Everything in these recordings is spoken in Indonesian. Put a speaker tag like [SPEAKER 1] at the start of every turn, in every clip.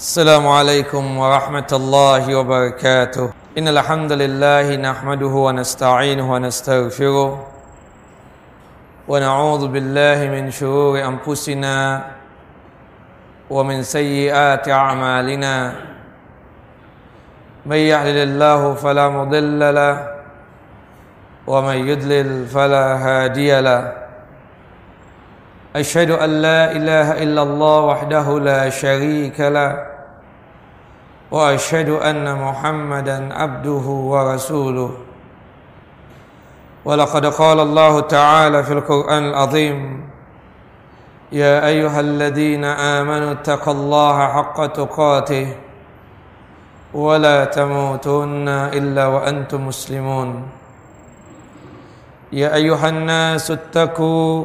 [SPEAKER 1] السلام عليكم ورحمة الله وبركاته. إن الحمد لله نحمده ونستعينه ونستغفره ونعوذ بالله من شرور أنفسنا ومن سيئات أعمالنا. من يهلل الله فلا مضل له ومن يضلل فلا هادي له. أشهد أن لا إله إلا الله وحده لا شريك له وأشهد أن محمدا عبده ورسوله. ولقد قال الله تعالى في القرآن العظيم يا أيها الذين آمنوا اتقوا الله حق تقاته ولا تموتن إلا وأنتم مسلمون. يا أيها الناس اتقوا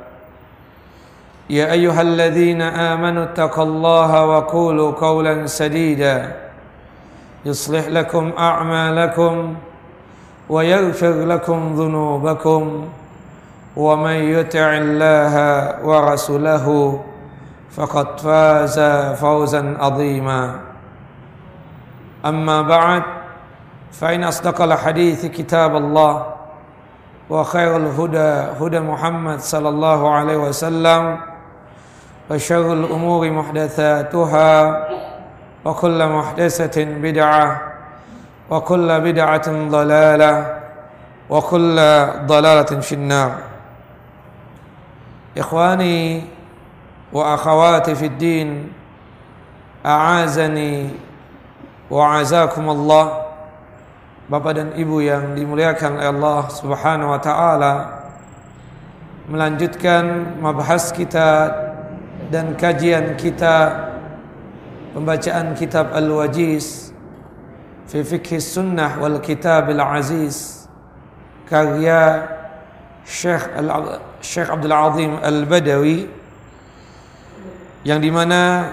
[SPEAKER 1] يا أيها الذين آمنوا اتقوا الله وقولوا قولا سديدا. يصلح لكم أعمالكم ويغفر لكم ذنوبكم ومن يطع الله ورسوله فقد فاز فوزا عظيما. أما بعد فإن أصدق الحديث كتاب الله وخير الهدى هدى محمد صلى الله عليه وسلم. وشر الأمور محدثاتها وكل محدثة بدعة وكل بدعة ضلالة وكل ضلالة في النار. إخواني وأخواتي في الدين أعازني وعزاكم الله. Bapak dan Ibu yang dimuliakan oleh Allah Subhanahu wa taala melanjutkan mabahas kita dan kajian kita pembacaan kitab Al-Wajiz fi fikhi sunnah wal kitab al-aziz karya Syekh Al Syekh Abdul Azim Al-Badawi yang di mana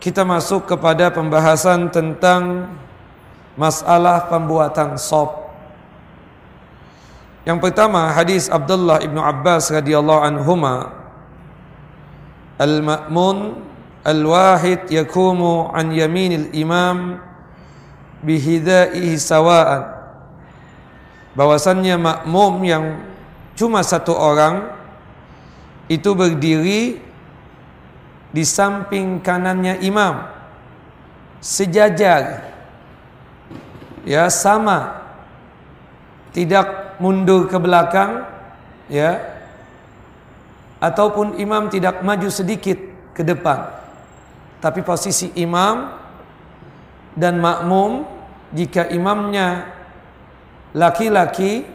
[SPEAKER 1] kita masuk kepada pembahasan tentang masalah pembuatan sop. Yang pertama hadis Abdullah ibnu Abbas radhiyallahu anhuma Al-ma'mun al-wahid yakumu an yaminil imam bihidaihi sawa'an bahwasannya makmum yang cuma satu orang itu berdiri di samping kanannya imam. Sejajar. Ya sama. Tidak mundur ke belakang. Ya ataupun imam tidak maju sedikit ke depan. Tapi posisi imam dan makmum jika imamnya laki-laki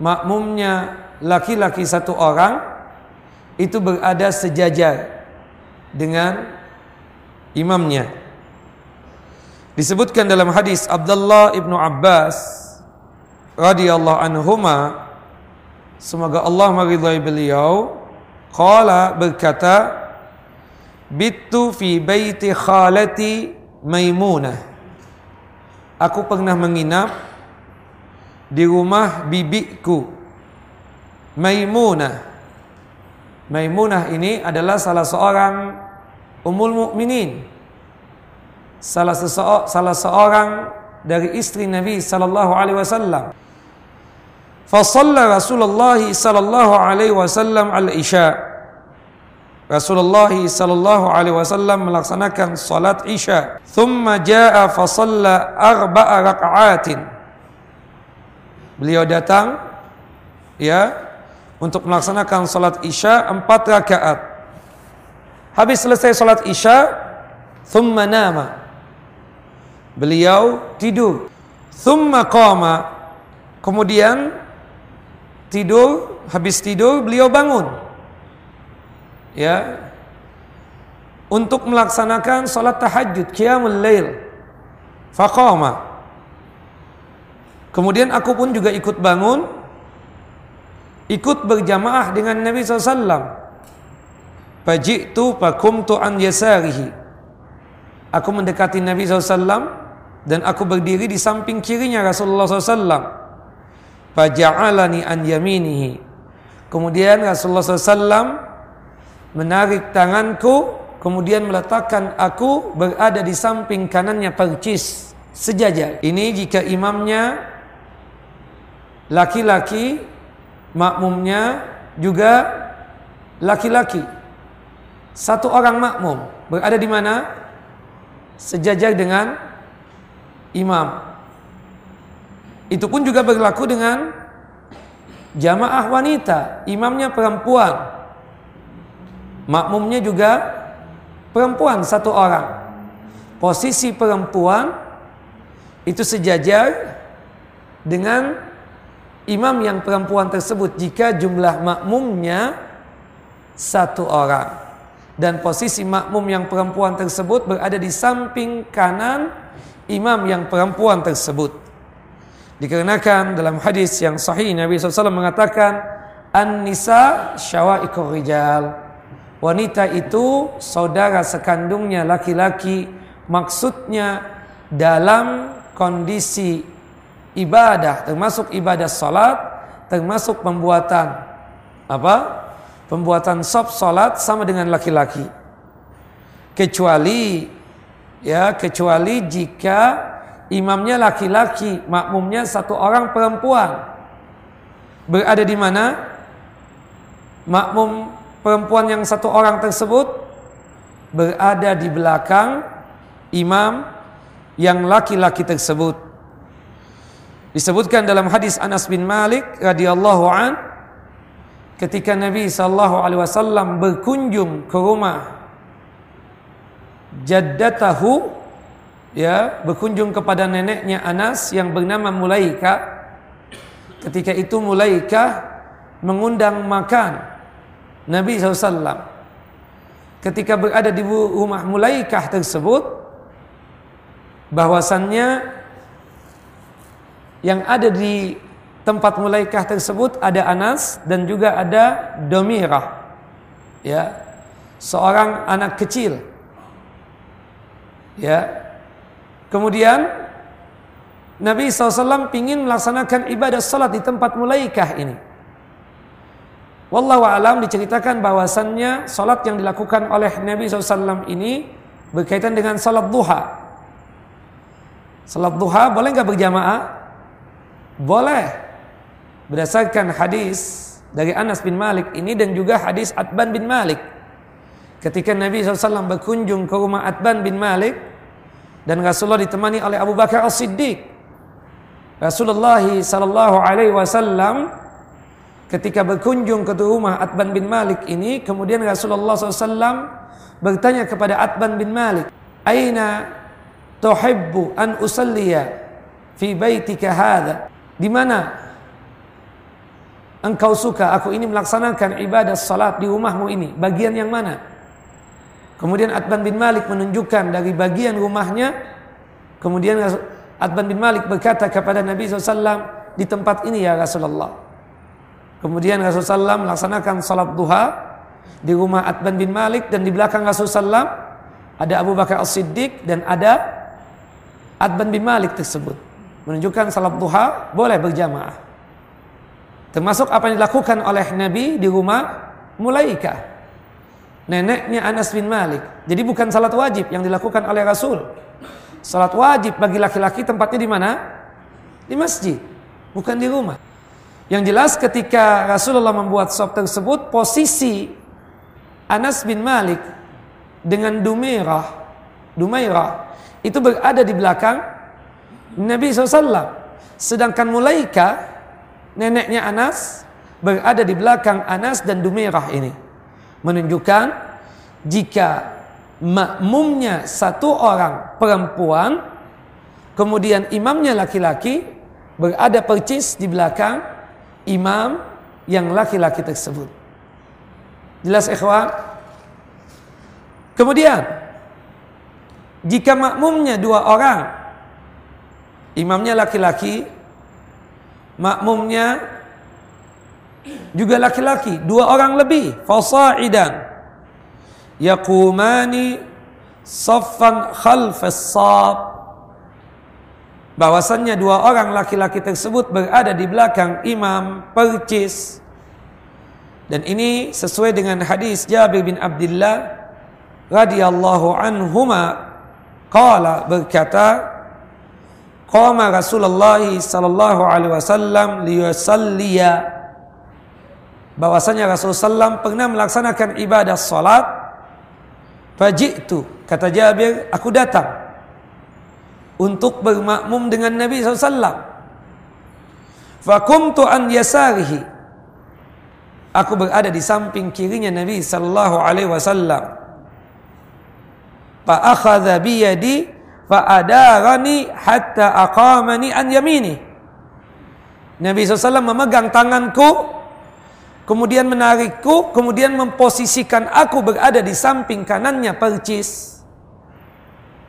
[SPEAKER 1] makmumnya laki-laki satu orang itu berada sejajar dengan imamnya. Disebutkan dalam hadis Abdullah ibnu Abbas radhiyallahu anhuma semoga Allah meridhai beliau qala berkata bitu fi baiti khalati maimunah. Aku pernah menginap di rumah bibiku maimunah. Maimunah ini adalah salah seorang ummul mukminin. Salah salah seorang dari istri Nabi sallallahu alaihi wasallam Fasalla Rasulullah sallallahu alaihi wasallam al-Isya. Rasulullah sallallahu alaihi wasallam melaksanakan salat Isya. Thumma jaa fa shalla arba'a raka'atin. Beliau datang ya untuk melaksanakan salat Isya empat rakaat. Habis selesai salat Isya, thumma nama. Beliau tidur. Thumma qama. Kemudian tidur, habis tidur beliau bangun. Ya. Untuk melaksanakan salat tahajud, qiyamul lail. Faqama. Kemudian aku pun juga ikut bangun, ikut berjamaah dengan Nabi SAW. Faji'tu fakumtu an yasarihi. Aku mendekati Nabi SAW dan aku berdiri di samping kirinya Rasulullah SAW. Faja'alani an yaminihi. Kemudian Rasulullah SAW menarik tanganku, kemudian meletakkan aku berada di samping kanannya percis sejajar. Ini jika imamnya laki-laki, makmumnya juga laki-laki. Satu orang makmum berada di mana? Sejajar dengan imam. Itu pun juga berlaku dengan jamaah wanita, imamnya perempuan. Makmumnya juga perempuan satu orang. Posisi perempuan itu sejajar dengan imam yang perempuan tersebut jika jumlah makmumnya satu orang dan posisi makmum yang perempuan tersebut berada di samping kanan imam yang perempuan tersebut. Dikarenakan dalam hadis yang sahih Nabi SAW mengatakan An-nisa syawaikur rijal Wanita itu saudara sekandungnya laki-laki Maksudnya dalam kondisi ibadah Termasuk ibadah salat Termasuk pembuatan Apa? pembuatan sop salat sama dengan laki-laki. Kecuali ya, kecuali jika imamnya laki-laki, makmumnya satu orang perempuan. Berada di mana? Makmum perempuan yang satu orang tersebut berada di belakang imam yang laki-laki tersebut. Disebutkan dalam hadis Anas bin Malik radhiyallahu an ketika Nabi sallallahu alaihi wasallam berkunjung ke rumah jaddatahu ya berkunjung kepada neneknya Anas yang bernama Mulaika ketika itu Mulaika mengundang makan Nabi SAW ketika berada di rumah Mulaikah tersebut bahwasannya yang ada di tempat mulaikah tersebut ada Anas dan juga ada Domirah. Ya. Seorang anak kecil. Ya. Kemudian Nabi SAW ingin melaksanakan ibadah salat di tempat mulaikah ini. Wallahu alam diceritakan bahwasannya salat yang dilakukan oleh Nabi SAW ini berkaitan dengan salat duha. Salat duha boleh nggak berjamaah? Boleh. Berdasarkan hadis dari Anas bin Malik ini dan juga hadis Atban bin Malik. Ketika Nabi SAW berkunjung ke rumah Atban bin Malik dan Rasulullah ditemani oleh Abu Bakar As-Siddiq. Rasulullah sallallahu alaihi wasallam ketika berkunjung ke rumah Atban bin Malik ini kemudian Rasulullah SAW bertanya kepada Atban bin Malik, "Aina tuhibbu an usalliya fi baitika hadha?" Di mana engkau suka aku ini melaksanakan ibadah salat di rumahmu ini bagian yang mana kemudian Atban bin Malik menunjukkan dari bagian rumahnya kemudian Atban bin Malik berkata kepada Nabi SAW di tempat ini ya Rasulullah. Kemudian Rasulullah SAW melaksanakan salat duha di rumah Atban bin Malik dan di belakang Rasulullah SAW ada Abu Bakar As-Siddiq dan ada Atban bin Malik tersebut. Menunjukkan salat duha boleh berjamaah. Termasuk apa yang dilakukan oleh Nabi di rumah Mulaika. Neneknya Anas bin Malik. Jadi bukan salat wajib yang dilakukan oleh Rasul. Salat wajib bagi laki-laki tempatnya di mana? Di masjid, bukan di rumah. Yang jelas ketika Rasulullah membuat sop tersebut, posisi Anas bin Malik dengan Dumairah, Dumairah itu berada di belakang Nabi SAW. Sedangkan Mulaika neneknya Anas berada di belakang Anas dan Dumirah ini. Menunjukkan jika makmumnya satu orang perempuan, kemudian imamnya laki-laki, berada percis di belakang imam yang laki-laki tersebut. Jelas ikhwan? Kemudian, jika makmumnya dua orang, imamnya laki-laki, makmumnya juga laki-laki, dua orang lebih, fasaidan. Yaqumani saffan khalfas sab bahwasannya dua orang laki-laki tersebut berada di belakang imam percis. Dan ini sesuai dengan hadis Jabir bin Abdullah radhiyallahu anhuma. Qala berkata qama Rasulullah sallallahu alaihi wasallam liyusalliya bahwasanya Rasulullah SAW pernah melaksanakan ibadah salat. Faji'tu kata Jabir aku datang untuk bermakmum dengan Nabi SAW fakumtu an yasarihi aku berada di samping kirinya Nabi sallallahu alaihi wasallam. Fa akhadha bi yadi fa adarani hatta aqamani an yamini. Nabi SAW memegang tanganku kemudian menarikku kemudian memposisikan aku berada di samping kanannya percis.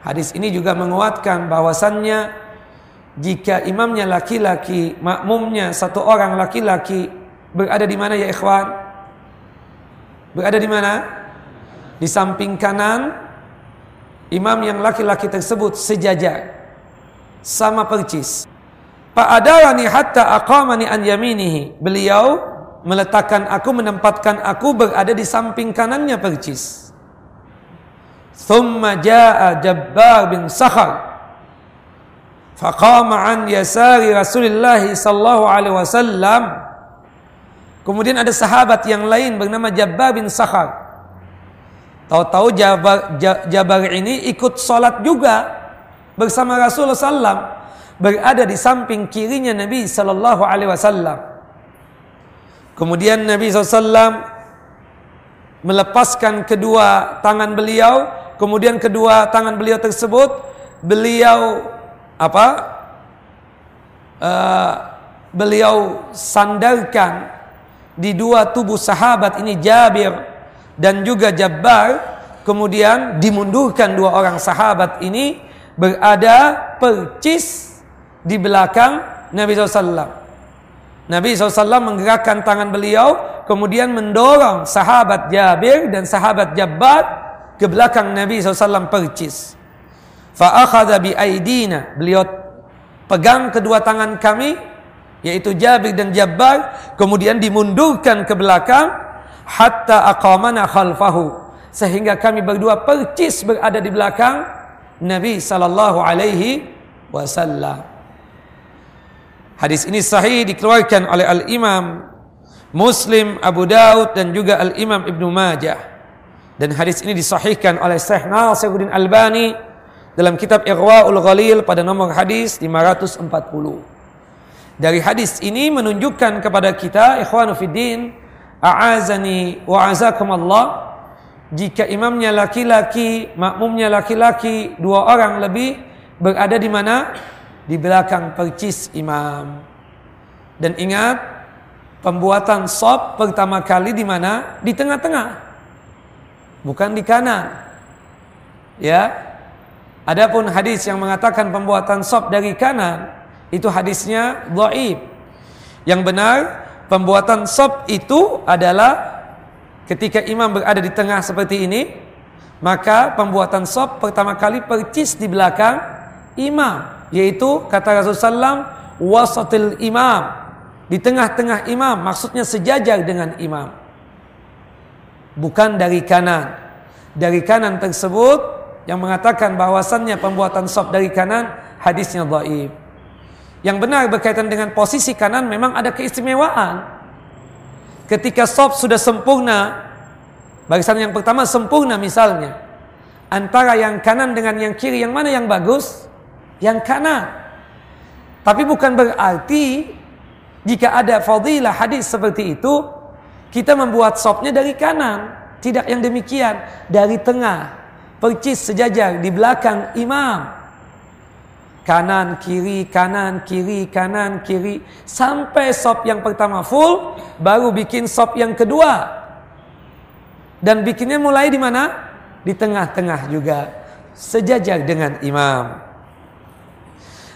[SPEAKER 1] Hadis ini juga menguatkan bahwasannya jika imamnya laki-laki makmumnya satu orang laki-laki berada di mana ya ikhwan? Berada di mana? Di samping kanan imam yang laki-laki tersebut sejajar sama percis. Fa'adawani hatta aqamani an yaminihi. Beliau meletakkan aku menempatkan aku berada di samping kanannya percis. Thumma jaa jabbar bin sakhar. Faqama an yasari rasulillah sallallahu alaihi wasallam. Kemudian ada sahabat yang lain bernama Jabbar bin Sakhar. Tahu-tahu Jabar, Jabar ini ikut sholat juga bersama Rasulullah SAW berada di samping kirinya Nabi Sallallahu Alaihi Wasallam. Kemudian Nabi SAW melepaskan kedua tangan beliau, kemudian kedua tangan beliau tersebut beliau apa? Uh, beliau sandarkan di dua tubuh sahabat ini Jabir dan juga Jabbar kemudian dimundurkan dua orang sahabat ini berada percis di belakang Nabi SAW. Nabi SAW menggerakkan tangan beliau kemudian mendorong sahabat Jabir dan sahabat Jabbar ke belakang Nabi SAW percis. Fa'akhadha bi'aidina. Beliau pegang kedua tangan kami yaitu Jabir dan Jabbar kemudian dimundurkan ke belakang hatta aqamana khalfahu sehingga kami berdua percis berada di belakang Nabi sallallahu alaihi wasallam. Hadis ini sahih dikeluarkan oleh Al-Imam Muslim, Abu Daud dan juga Al-Imam Ibnu Majah. Dan hadis ini disahihkan oleh Syekh Nasiruddin Albani dalam kitab Irwaul Ghalil pada nomor hadis 540. Dari hadis ini menunjukkan kepada kita ikhwanu fiddin a'azani wa azakum Allah jika imamnya laki-laki makmumnya laki-laki dua orang lebih berada di mana di belakang percis imam. Dan ingat pembuatan sop pertama kali di mana? Di tengah-tengah bukan di kanan. Ya. Adapun hadis yang mengatakan pembuatan sop dari kanan itu hadisnya dhaif. Yang benar pembuatan sop itu adalah ketika imam berada di tengah seperti ini maka pembuatan sop pertama kali percis di belakang imam yaitu kata Rasulullah wasatil imam di tengah-tengah imam maksudnya sejajar dengan imam bukan dari kanan dari kanan tersebut yang mengatakan bahwasannya pembuatan sop dari kanan hadisnya dhaif yang benar berkaitan dengan posisi kanan memang ada keistimewaan. Ketika sop sudah sempurna, barisan yang pertama sempurna misalnya. Antara yang kanan dengan yang kiri, yang mana yang bagus? Yang kanan. Tapi bukan berarti jika ada fadilah hadis seperti itu, kita membuat sopnya dari kanan. Tidak yang demikian, dari tengah. Percis sejajar di belakang imam. Kanan kiri kanan kiri kanan kiri. Sampai sop yang pertama full baru bikin sop yang kedua. Dan bikinnya mulai di mana? Di tengah-tengah juga. Sejajar dengan imam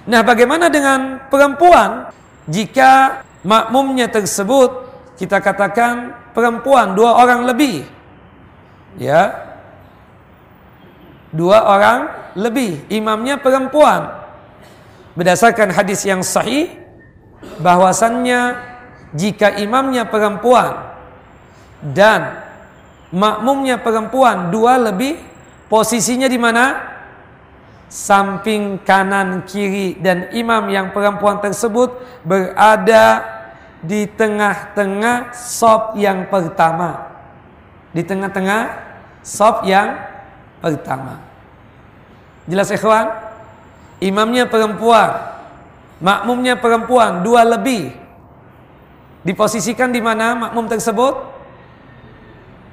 [SPEAKER 1] nah bagaimana dengan perempuan? Jika makmumnya tersebut kita katakan perempuan dua orang lebih. Ya. Dua orang lebih imamnya perempuan. Berdasarkan hadis yang sahih bahwasannya jika imamnya perempuan dan makmumnya perempuan dua lebih posisinya di mana samping kanan kiri dan imam yang perempuan tersebut berada di tengah-tengah sop yang pertama. Di tengah-tengah sop yang pertama. Jelas ikhwan? Imamnya perempuan makmumnya perempuan dua lebih. Diposisikan di mana makmum tersebut?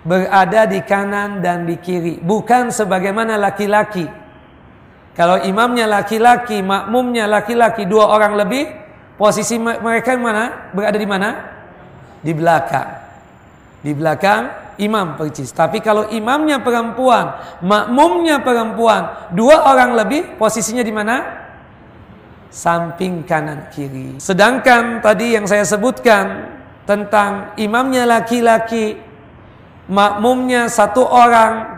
[SPEAKER 1] Berada di kanan dan di kiri. Bukan sebagaimana laki-laki kalau imamnya laki-laki, makmumnya laki-laki, dua orang lebih, posisi mereka mana? Berada di mana? Di belakang. Di belakang imam percis. Tapi kalau imamnya perempuan, makmumnya perempuan, dua orang lebih, posisinya di mana? Samping kanan kiri. Sedangkan tadi yang saya sebutkan tentang imamnya laki-laki, makmumnya satu orang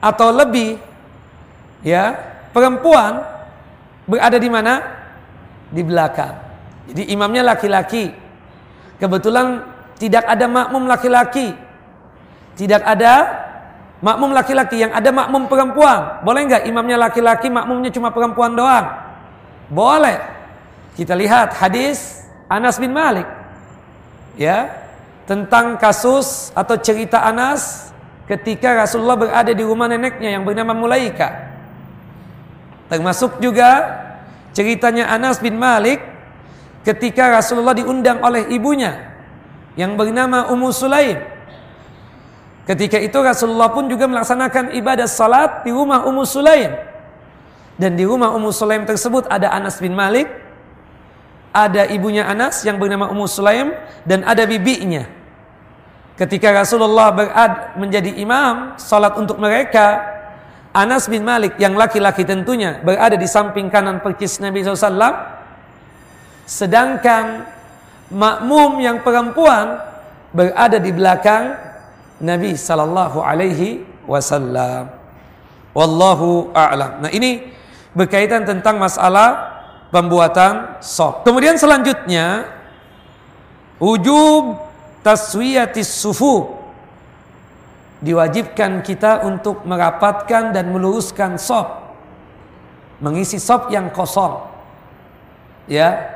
[SPEAKER 1] atau lebih, ya perempuan berada di mana? Di belakang. Jadi imamnya laki-laki. Kebetulan tidak ada makmum laki-laki. Tidak ada makmum laki-laki yang ada makmum perempuan. Boleh nggak imamnya laki-laki, makmumnya cuma perempuan doang? Boleh. Kita lihat hadis Anas bin Malik. Ya, tentang kasus atau cerita Anas ketika Rasulullah berada di rumah neneknya yang bernama Mulaika. Termasuk juga ceritanya Anas bin Malik ketika Rasulullah diundang oleh ibunya yang bernama Ummu Sulaim. Ketika itu Rasulullah pun juga melaksanakan ibadah salat di rumah Ummu Sulaim. Dan di rumah Ummu Sulaim tersebut ada Anas bin Malik, ada ibunya Anas yang bernama Ummu Sulaim dan ada bibinya. Ketika Rasulullah berad menjadi imam salat untuk mereka, Anas bin Malik yang laki-laki tentunya berada di samping kanan perkis Nabi SAW sedangkan makmum yang perempuan berada di belakang Nabi sallallahu alaihi wasallam. Wallahu a'lam. Nah, ini berkaitan tentang masalah pembuatan sop. Kemudian selanjutnya wujub taswiyatis sufu diwajibkan kita untuk merapatkan dan meluruskan sop mengisi sop yang kosong. Ya.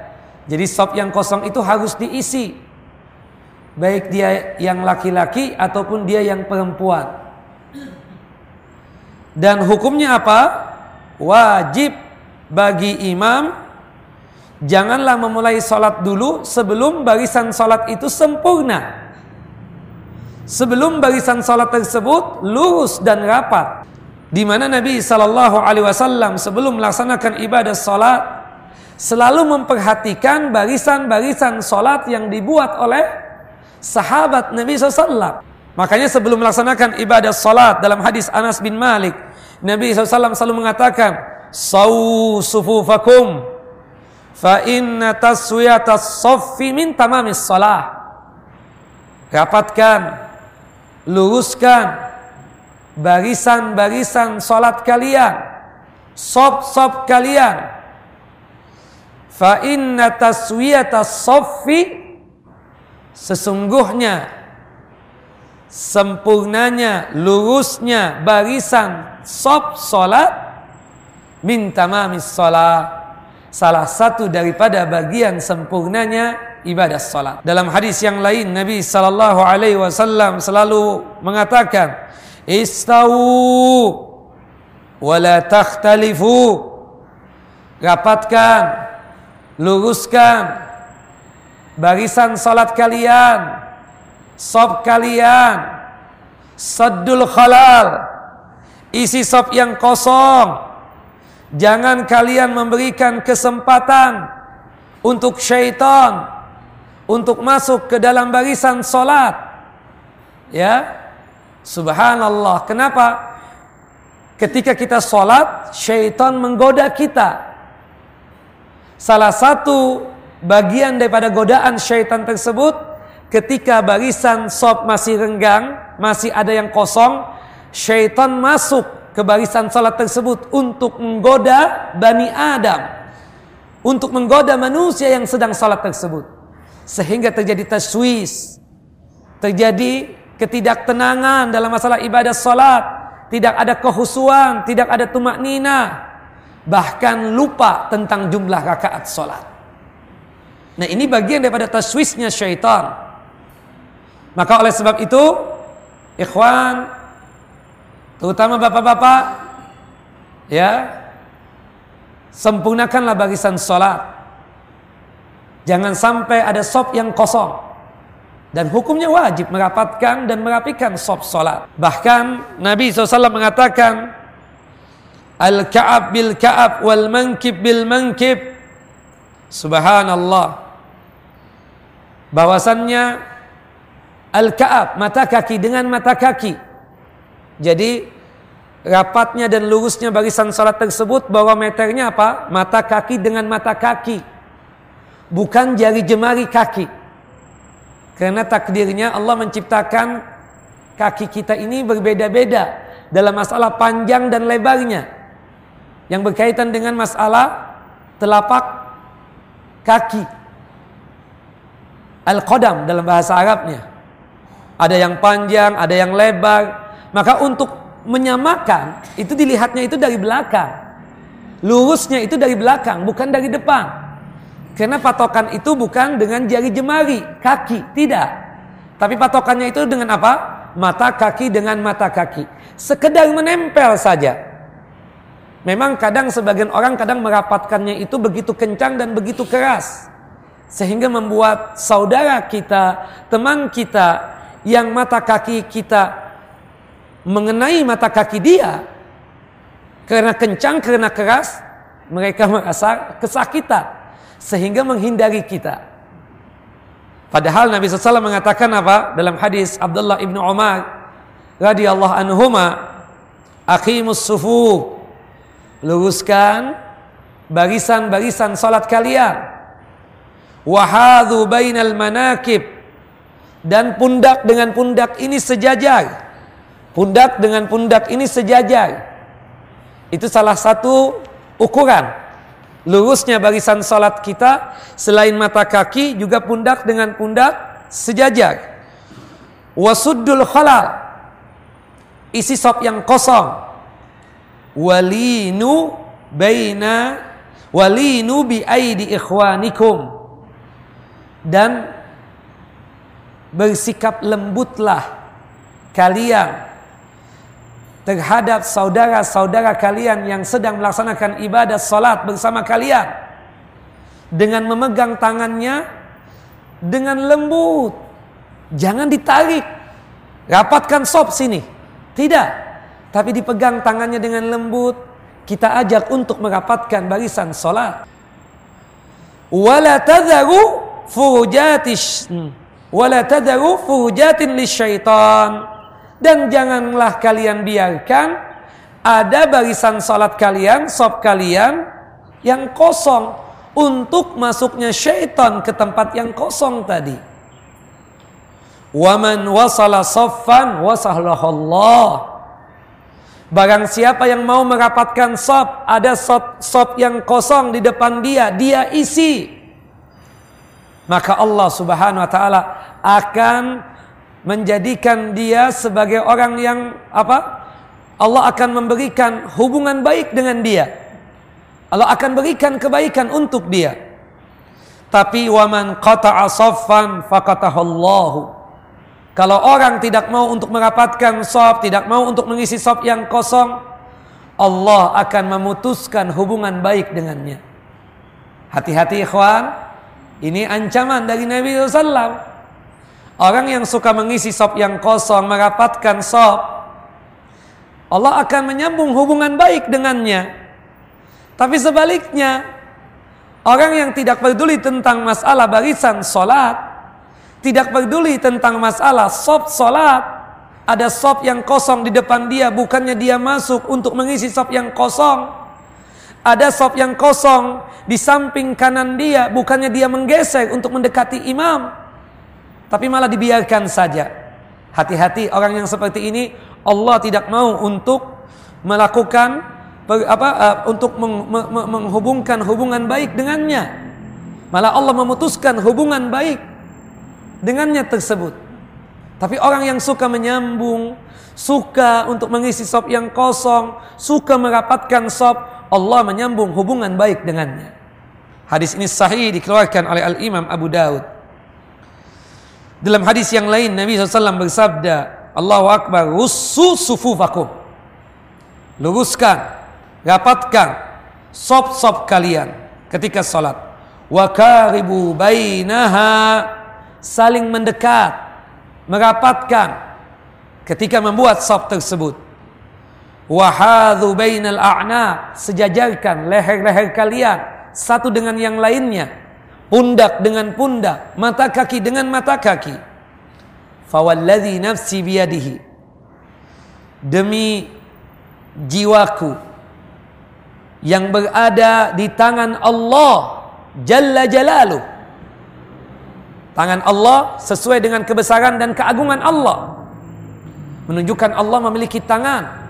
[SPEAKER 1] Jadi sop yang kosong itu harus diisi. Baik dia yang laki-laki ataupun dia yang perempuan. Dan hukumnya apa? Wajib bagi imam janganlah memulai sholat dulu sebelum barisan sholat itu sempurna sebelum barisan salat tersebut lurus dan rapat di mana Nabi sallallahu alaihi wasallam sebelum melaksanakan ibadah salat selalu memperhatikan barisan-barisan salat yang dibuat oleh sahabat Nabi SAW. Makanya sebelum melaksanakan ibadah salat dalam hadis Anas bin Malik, Nabi SAW selalu mengatakan, "Sawu sufufakum fa inna taswiyatas saffi min tamamis salah." Rapatkan luruskan barisan-barisan salat kalian, sop-sop kalian. Fa inna taswiyata soffi sesungguhnya sempurnanya lurusnya barisan sop salat min tamamis salat salah satu daripada bagian sempurnanya ibadah salat. Dalam hadis yang lain Nabi sallallahu alaihi wasallam selalu mengatakan, "Istawu wa la takhtalifu." Rapatkan, luruskan barisan salat kalian, sop kalian, saddul khalal, isi sop yang kosong. Jangan kalian memberikan kesempatan untuk syaitan untuk masuk ke dalam barisan solat. Ya, subhanallah. Kenapa? Ketika kita solat, syaitan menggoda kita. Salah satu bagian daripada godaan syaitan tersebut ketika barisan sop masih renggang, masih ada yang kosong, syaitan masuk ke barisan salat tersebut untuk menggoda Bani Adam. Untuk menggoda manusia yang sedang salat tersebut. Sehingga terjadi taswis. Terjadi ketidaktenangan dalam masalah ibadah salat. Tidak ada kehusuan, tidak ada tumak nina. Bahkan lupa tentang jumlah rakaat salat. Nah ini bagian daripada taswisnya syaitan. Maka oleh sebab itu, ikhwan, terutama bapak-bapak, ya, sempurnakanlah barisan sholat. Jangan sampai ada sop yang kosong. Dan hukumnya wajib merapatkan dan merapikan sop sholat. Bahkan Nabi SAW mengatakan, Al-ka'ab bil ka'ab wal mankib bil mankib. Subhanallah. Bahwasannya Al-ka'ab, mata kaki dengan mata kaki. Jadi rapatnya dan lurusnya barisan salat tersebut bahwa meternya apa? Mata kaki dengan mata kaki. Bukan jari jemari kaki. Karena takdirnya Allah menciptakan kaki kita ini berbeda-beda dalam masalah panjang dan lebarnya. Yang berkaitan dengan masalah telapak kaki. Al-qadam dalam bahasa Arabnya. Ada yang panjang, ada yang lebar. Maka untuk menyamakan itu dilihatnya itu dari belakang. Lurusnya itu dari belakang, bukan dari depan. Karena patokan itu bukan dengan jari jemari, kaki, tidak. Tapi patokannya itu dengan apa? Mata kaki dengan mata kaki. Sekedar menempel saja. Memang kadang sebagian orang kadang merapatkannya itu begitu kencang dan begitu keras. Sehingga membuat saudara kita, teman kita yang mata kaki kita mengenai mata kaki dia karena kencang, karena keras, mereka merasa kesakitan sehingga menghindari kita. Padahal Nabi SAW mengatakan apa dalam hadis Abdullah ibnu Umar radhiyallahu anhuma, "Aqimus sufu, luruskan barisan-barisan salat kalian. Wahadu bainal manakib dan pundak dengan pundak ini sejajar." Pundak dengan pundak ini sejajar. Itu salah satu ukuran. Lurusnya barisan salat kita selain mata kaki juga pundak dengan pundak sejajar. Wasuddul khalal. Isi sop yang kosong. Walinu baina walinu bi aidi ikhwanikum. Dan bersikap lembutlah kalian terhadap saudara-saudara kalian yang sedang melaksanakan ibadah salat bersama kalian. Dengan memegang tangannya dengan lembut. Jangan ditarik. Rapatkan sop sini. Tidak. Tapi dipegang tangannya dengan lembut. Kita ajak untuk merapatkan barisan salat. Wala tadharu furujatish wala tadharu furujatin lisyaitan dan janganlah kalian biarkan ada barisan salat kalian, sop kalian yang kosong untuk masuknya syaitan ke tempat yang kosong tadi. Waman wasala soffan wasahlahallah. Barang siapa yang mau merapatkan sop, ada sop, sop yang kosong di depan dia, dia isi. Maka Allah subhanahu wa ta'ala akan menjadikan dia sebagai orang yang apa? Allah akan memberikan hubungan baik dengan dia. Allah akan berikan kebaikan untuk dia. Tapi waman qata'a saffan faqatahallahu. Kalau orang tidak mau untuk merapatkan sop, tidak mau untuk mengisi sop yang kosong, Allah akan memutuskan hubungan baik dengannya. Hati-hati ikhwan, ini ancaman dari Nabi SAW. Orang yang suka mengisi sop yang kosong, merapatkan sop, Allah akan menyambung hubungan baik dengannya. Tapi sebaliknya, orang yang tidak peduli tentang masalah barisan solat, tidak peduli tentang masalah sop solat, ada sop yang kosong di depan dia, bukannya dia masuk untuk mengisi sop yang kosong. Ada sop yang kosong di samping kanan dia, bukannya dia menggeser untuk mendekati imam, tapi malah dibiarkan saja. Hati-hati orang yang seperti ini, Allah tidak mau untuk melakukan apa uh, untuk meng, me, me, menghubungkan hubungan baik dengannya. Malah Allah memutuskan hubungan baik dengannya tersebut. Tapi orang yang suka menyambung, suka untuk mengisi sop yang kosong, suka merapatkan sop, Allah menyambung hubungan baik dengannya. Hadis ini sahih dikeluarkan oleh Al-Imam Abu Daud. Dalam hadis yang lain Nabi SAW bersabda, Allahu Akbar, rusu sufufakum. Luruskan, rapatkan sop-sop kalian ketika salat. Wa karibu bainaha saling mendekat, merapatkan ketika membuat sop tersebut wahadu bainal a'na sejajarkan leher-leher kalian satu dengan yang lainnya pundak dengan pundak mata kaki dengan mata kaki. Fawalladhi nafsi biyadihi. Demi jiwaku yang berada di tangan Allah jalla jalalu. Tangan Allah sesuai dengan kebesaran dan keagungan Allah. Menunjukkan Allah memiliki tangan.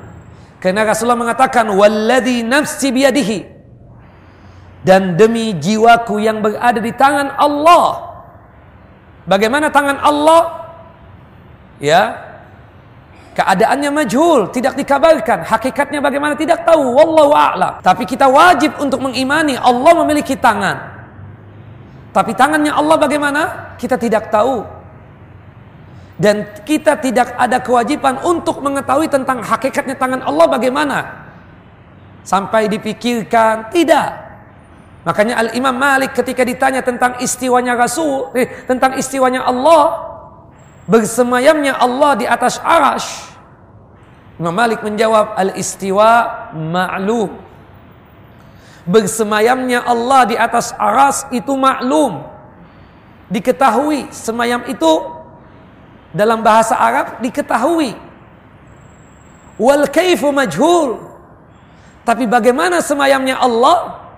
[SPEAKER 1] Karena Rasulullah mengatakan walladzi nafsi biyadihi dan demi jiwaku yang berada di tangan Allah. Bagaimana tangan Allah? Ya. Keadaannya majhul, tidak dikabarkan. Hakikatnya bagaimana tidak tahu. Wallahu a'lam. Tapi kita wajib untuk mengimani Allah memiliki tangan. Tapi tangannya Allah bagaimana? Kita tidak tahu dan kita tidak ada kewajiban untuk mengetahui tentang hakikatnya tangan Allah bagaimana sampai dipikirkan tidak makanya Al Imam Malik ketika ditanya tentang istiwanya Rasul eh, tentang istiwanya Allah bersemayamnya Allah di atas arash Imam Malik menjawab al istiwa ma'lum bersemayamnya Allah di atas aras itu maklum diketahui semayam itu dalam bahasa Arab diketahui. Wal kaifu majhul. Tapi bagaimana semayamnya Allah?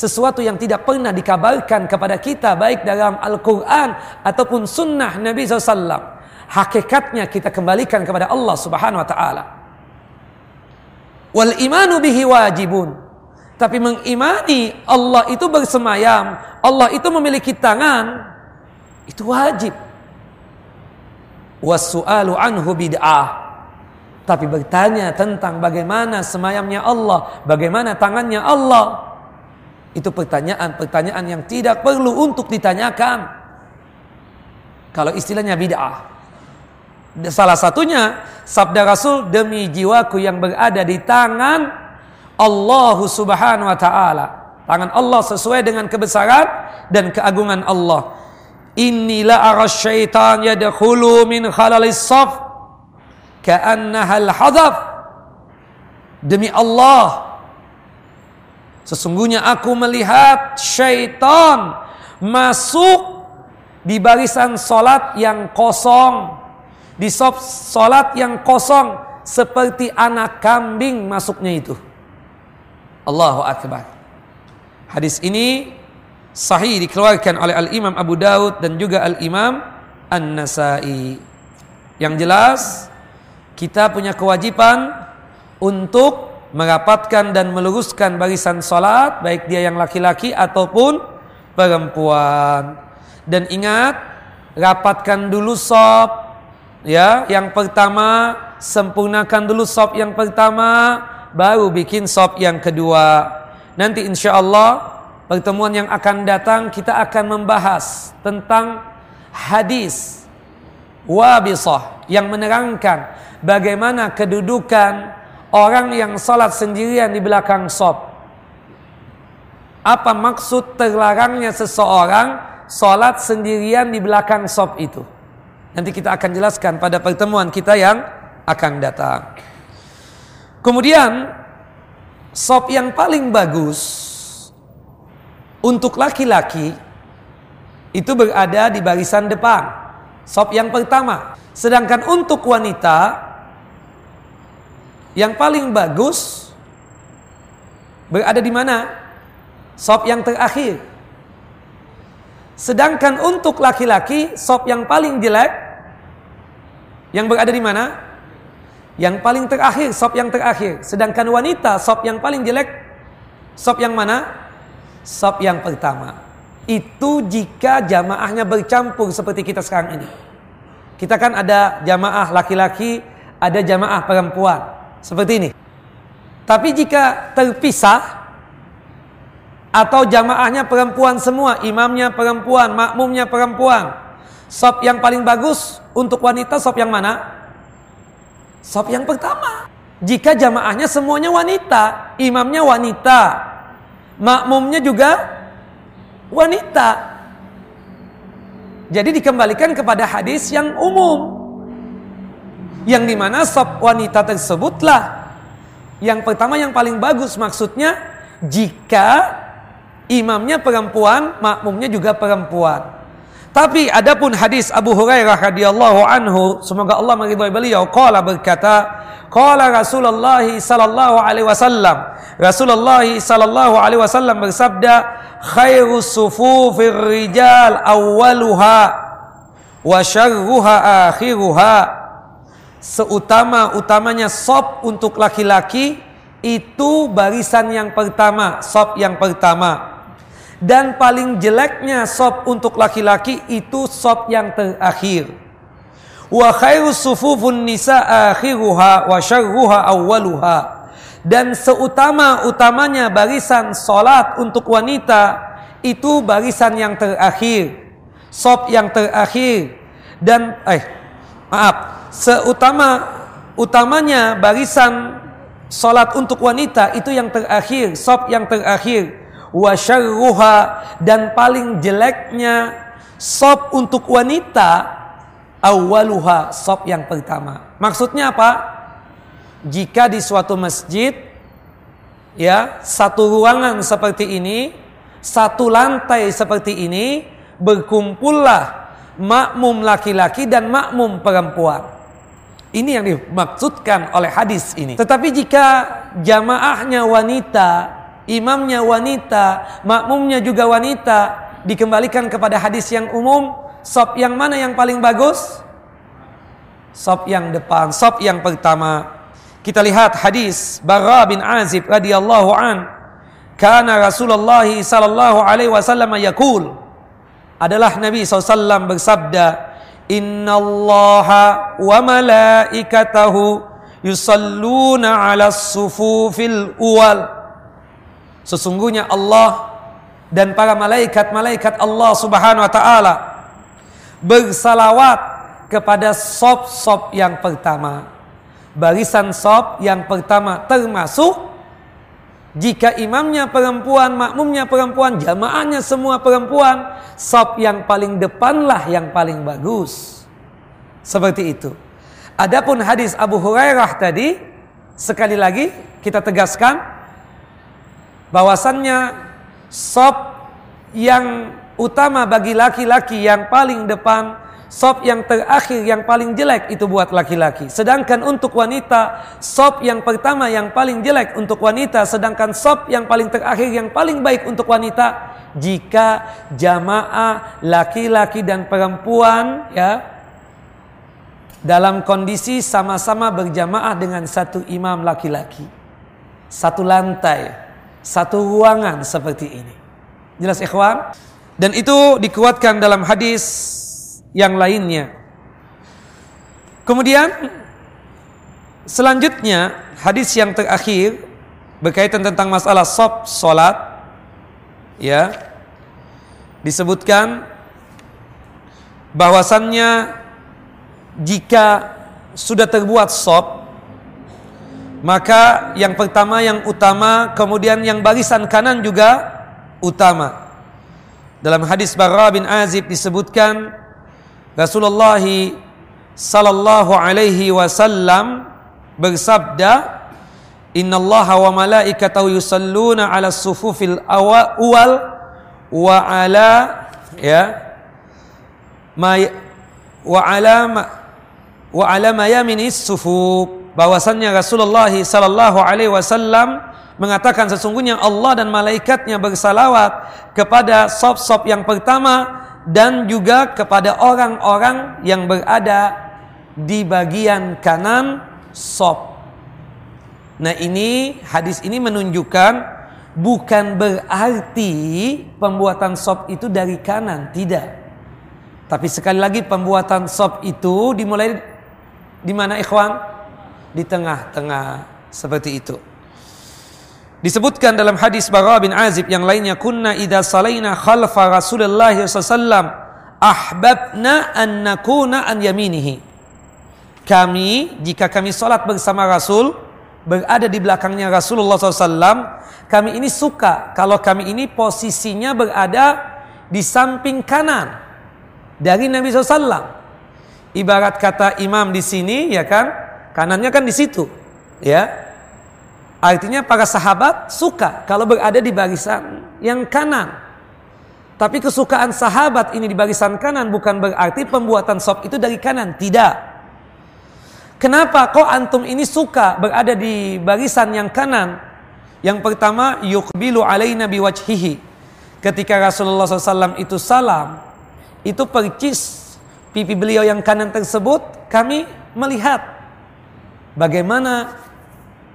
[SPEAKER 1] Sesuatu yang tidak pernah dikabarkan kepada kita baik dalam Al-Quran ataupun sunnah Nabi SAW. Hakikatnya kita kembalikan kepada Allah Subhanahu Wa Taala. Wal imanu bihi wajibun. Tapi mengimani Allah itu bersemayam, Allah itu memiliki tangan, itu wajib wasu'alu anhu bid'ah. Tapi bertanya tentang bagaimana semayamnya Allah, bagaimana tangannya Allah, itu pertanyaan-pertanyaan yang tidak perlu untuk ditanyakan. Kalau istilahnya bid'ah. Salah satunya sabda Rasul demi jiwaku yang berada di tangan Allah Subhanahu wa taala. Tangan Allah sesuai dengan kebesaran dan keagungan Allah. Inilah arah syaitan yadkhulu min khalalis saf ka'annaha al-hadaf. Demi Allah sesungguhnya aku melihat syaitan masuk di barisan solat yang kosong. Di solat yang kosong seperti anak kambing masuknya itu. Allahu Akbar. Hadis ini sahih dikeluarkan oleh Al-Imam Abu Daud dan juga Al-Imam An-Nasai. Yang jelas kita punya kewajiban untuk merapatkan dan meluruskan barisan salat baik dia yang laki-laki ataupun perempuan. Dan ingat rapatkan dulu sop ya, yang pertama sempurnakan dulu sop yang pertama baru bikin sop yang kedua. Nanti insya Allah pertemuan yang akan datang kita akan membahas tentang hadis wabisah yang menerangkan bagaimana kedudukan orang yang salat sendirian di belakang sob. Apa maksud terlarangnya seseorang salat sendirian di belakang sob itu? Nanti kita akan jelaskan pada pertemuan kita yang akan datang. Kemudian sob yang paling bagus untuk laki-laki itu berada di barisan depan, sop yang pertama. Sedangkan untuk wanita yang paling bagus berada di mana? Sop yang terakhir. Sedangkan untuk laki-laki sop yang paling jelek yang berada di mana? Yang paling terakhir, sop yang terakhir. Sedangkan wanita sop yang paling jelek sop yang mana? Sop yang pertama. Itu jika jamaahnya bercampur seperti kita sekarang ini. Kita kan ada jamaah laki-laki, ada jamaah perempuan. Seperti ini. Tapi jika terpisah atau jamaahnya perempuan semua, imamnya perempuan, makmumnya perempuan. Sop yang paling bagus untuk wanita sop yang mana? Sop yang pertama. Jika jamaahnya semuanya wanita, imamnya wanita, makmumnya juga wanita. Jadi dikembalikan kepada hadis yang umum. Yang di mana sop wanita tersebutlah yang pertama yang paling bagus maksudnya jika imamnya perempuan, makmumnya juga perempuan. Tapi adapun hadis Abu Hurairah radhiyallahu anhu, semoga Allah meridhai beliau, qala berkata, qala Rasulullah sallallahu alaihi wasallam, Rasulullah sallallahu alaihi wasallam bersabda, khairu sufufir rijal awwaluha wa syarruha akhiruha. Seutama-utamanya sop untuk laki-laki itu barisan yang pertama, sop yang pertama. Dan paling jeleknya sop untuk laki-laki itu sop yang terakhir. Wa khairu sufufun nisa akhiruha wa syarruha awwaluha. Dan seutama-utamanya barisan solat untuk wanita itu barisan yang terakhir. Sop yang terakhir. Dan eh maaf, seutama utamanya barisan solat untuk wanita itu yang terakhir, sop yang terakhir wa syarruha dan paling jeleknya sop untuk wanita awaluha sop yang pertama. Maksudnya apa? Jika di suatu masjid ya, satu ruangan seperti ini, satu lantai seperti ini berkumpullah makmum laki-laki dan makmum perempuan. Ini yang dimaksudkan oleh hadis ini. Tetapi jika jamaahnya wanita imamnya wanita, makmumnya juga wanita, dikembalikan kepada hadis yang umum, sop yang mana yang paling bagus? Sop yang depan, sop yang pertama. Kita lihat hadis Barra bin Azib radhiyallahu an. Karena Rasulullah sallallahu alaihi wasallam yaqul adalah Nabi SAW bersabda Inna Allah wa malaikatahu yusalluna ala sufufil uwal Sesungguhnya Allah dan para malaikat-malaikat Allah Subhanahu wa taala bersalawat kepada sop-sop yang pertama. Barisan sop yang pertama termasuk jika imamnya perempuan, makmumnya perempuan, jamaahnya semua perempuan, sop yang paling depanlah yang paling bagus. Seperti itu. Adapun hadis Abu Hurairah tadi sekali lagi kita tegaskan bahwasannya sop yang utama bagi laki-laki yang paling depan, sop yang terakhir yang paling jelek itu buat laki-laki. Sedangkan untuk wanita, sop yang pertama yang paling jelek untuk wanita, sedangkan sop yang paling terakhir yang paling baik untuk wanita jika jamaah laki-laki dan perempuan ya dalam kondisi sama-sama berjamaah dengan satu imam laki-laki. Satu lantai satu ruangan seperti ini. Jelas ikhwan? Dan itu dikuatkan dalam hadis yang lainnya. Kemudian selanjutnya hadis yang terakhir berkaitan tentang masalah sop solat ya disebutkan bahwasannya jika sudah terbuat sop maka yang pertama yang utama kemudian yang barisan kanan juga utama dalam hadis Barra bin Azib disebutkan Rasulullah sallallahu alaihi wasallam bersabda Inna Allah wa malaikatahu yusalluna ala sufufil awal wa ala ya ma wa ala ma, wa ala mayaminis sufuf. Bahwasannya Rasulullah sallallahu alaihi wasallam mengatakan sesungguhnya Allah dan malaikatnya bersalawat kepada sop-sop yang pertama dan juga kepada orang-orang yang berada di bagian kanan sop. Nah ini hadis ini menunjukkan bukan berarti pembuatan sop itu dari kanan, tidak. Tapi sekali lagi pembuatan sop itu dimulai di mana ikhwan? Di tengah-tengah seperti itu. Disebutkan dalam hadis Bara bin Azib yang lainnya kunna idza salaina khalfa Rasulullah sallallahu ahbabna an nakuna an yaminihi. Kami jika kami salat bersama Rasul berada di belakangnya Rasulullah SAW kami ini suka kalau kami ini posisinya berada di samping kanan dari Nabi SAW. Ibarat kata imam di sini ya kan, kanannya kan di situ, ya. Artinya para sahabat suka kalau berada di barisan yang kanan. Tapi kesukaan sahabat ini di barisan kanan bukan berarti pembuatan sop itu dari kanan. Tidak. Kenapa kok antum ini suka berada di barisan yang kanan? Yang pertama, yukbilu alaina biwajhihi. Ketika Rasulullah SAW itu salam, itu percis pipi beliau yang kanan tersebut, kami melihat bagaimana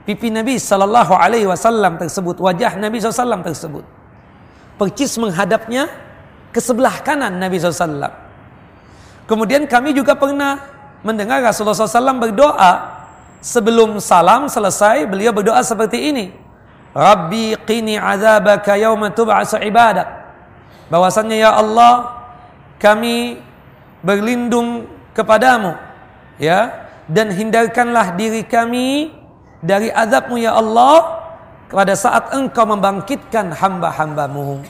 [SPEAKER 1] pipi Nabi Sallallahu Alaihi Wasallam tersebut, wajah Nabi SAW tersebut, percis menghadapnya ke sebelah kanan Nabi SAW. Kemudian kami juga pernah mendengar Rasulullah SAW berdoa sebelum salam selesai beliau berdoa seperti ini. Rabbi qini azabaka yawma tub'asu ibadak. Bahwasannya ya Allah kami berlindung kepadamu ya dan hindarkanlah diri kami dari azabmu ya Allah pada saat engkau membangkitkan hamba-hambamu.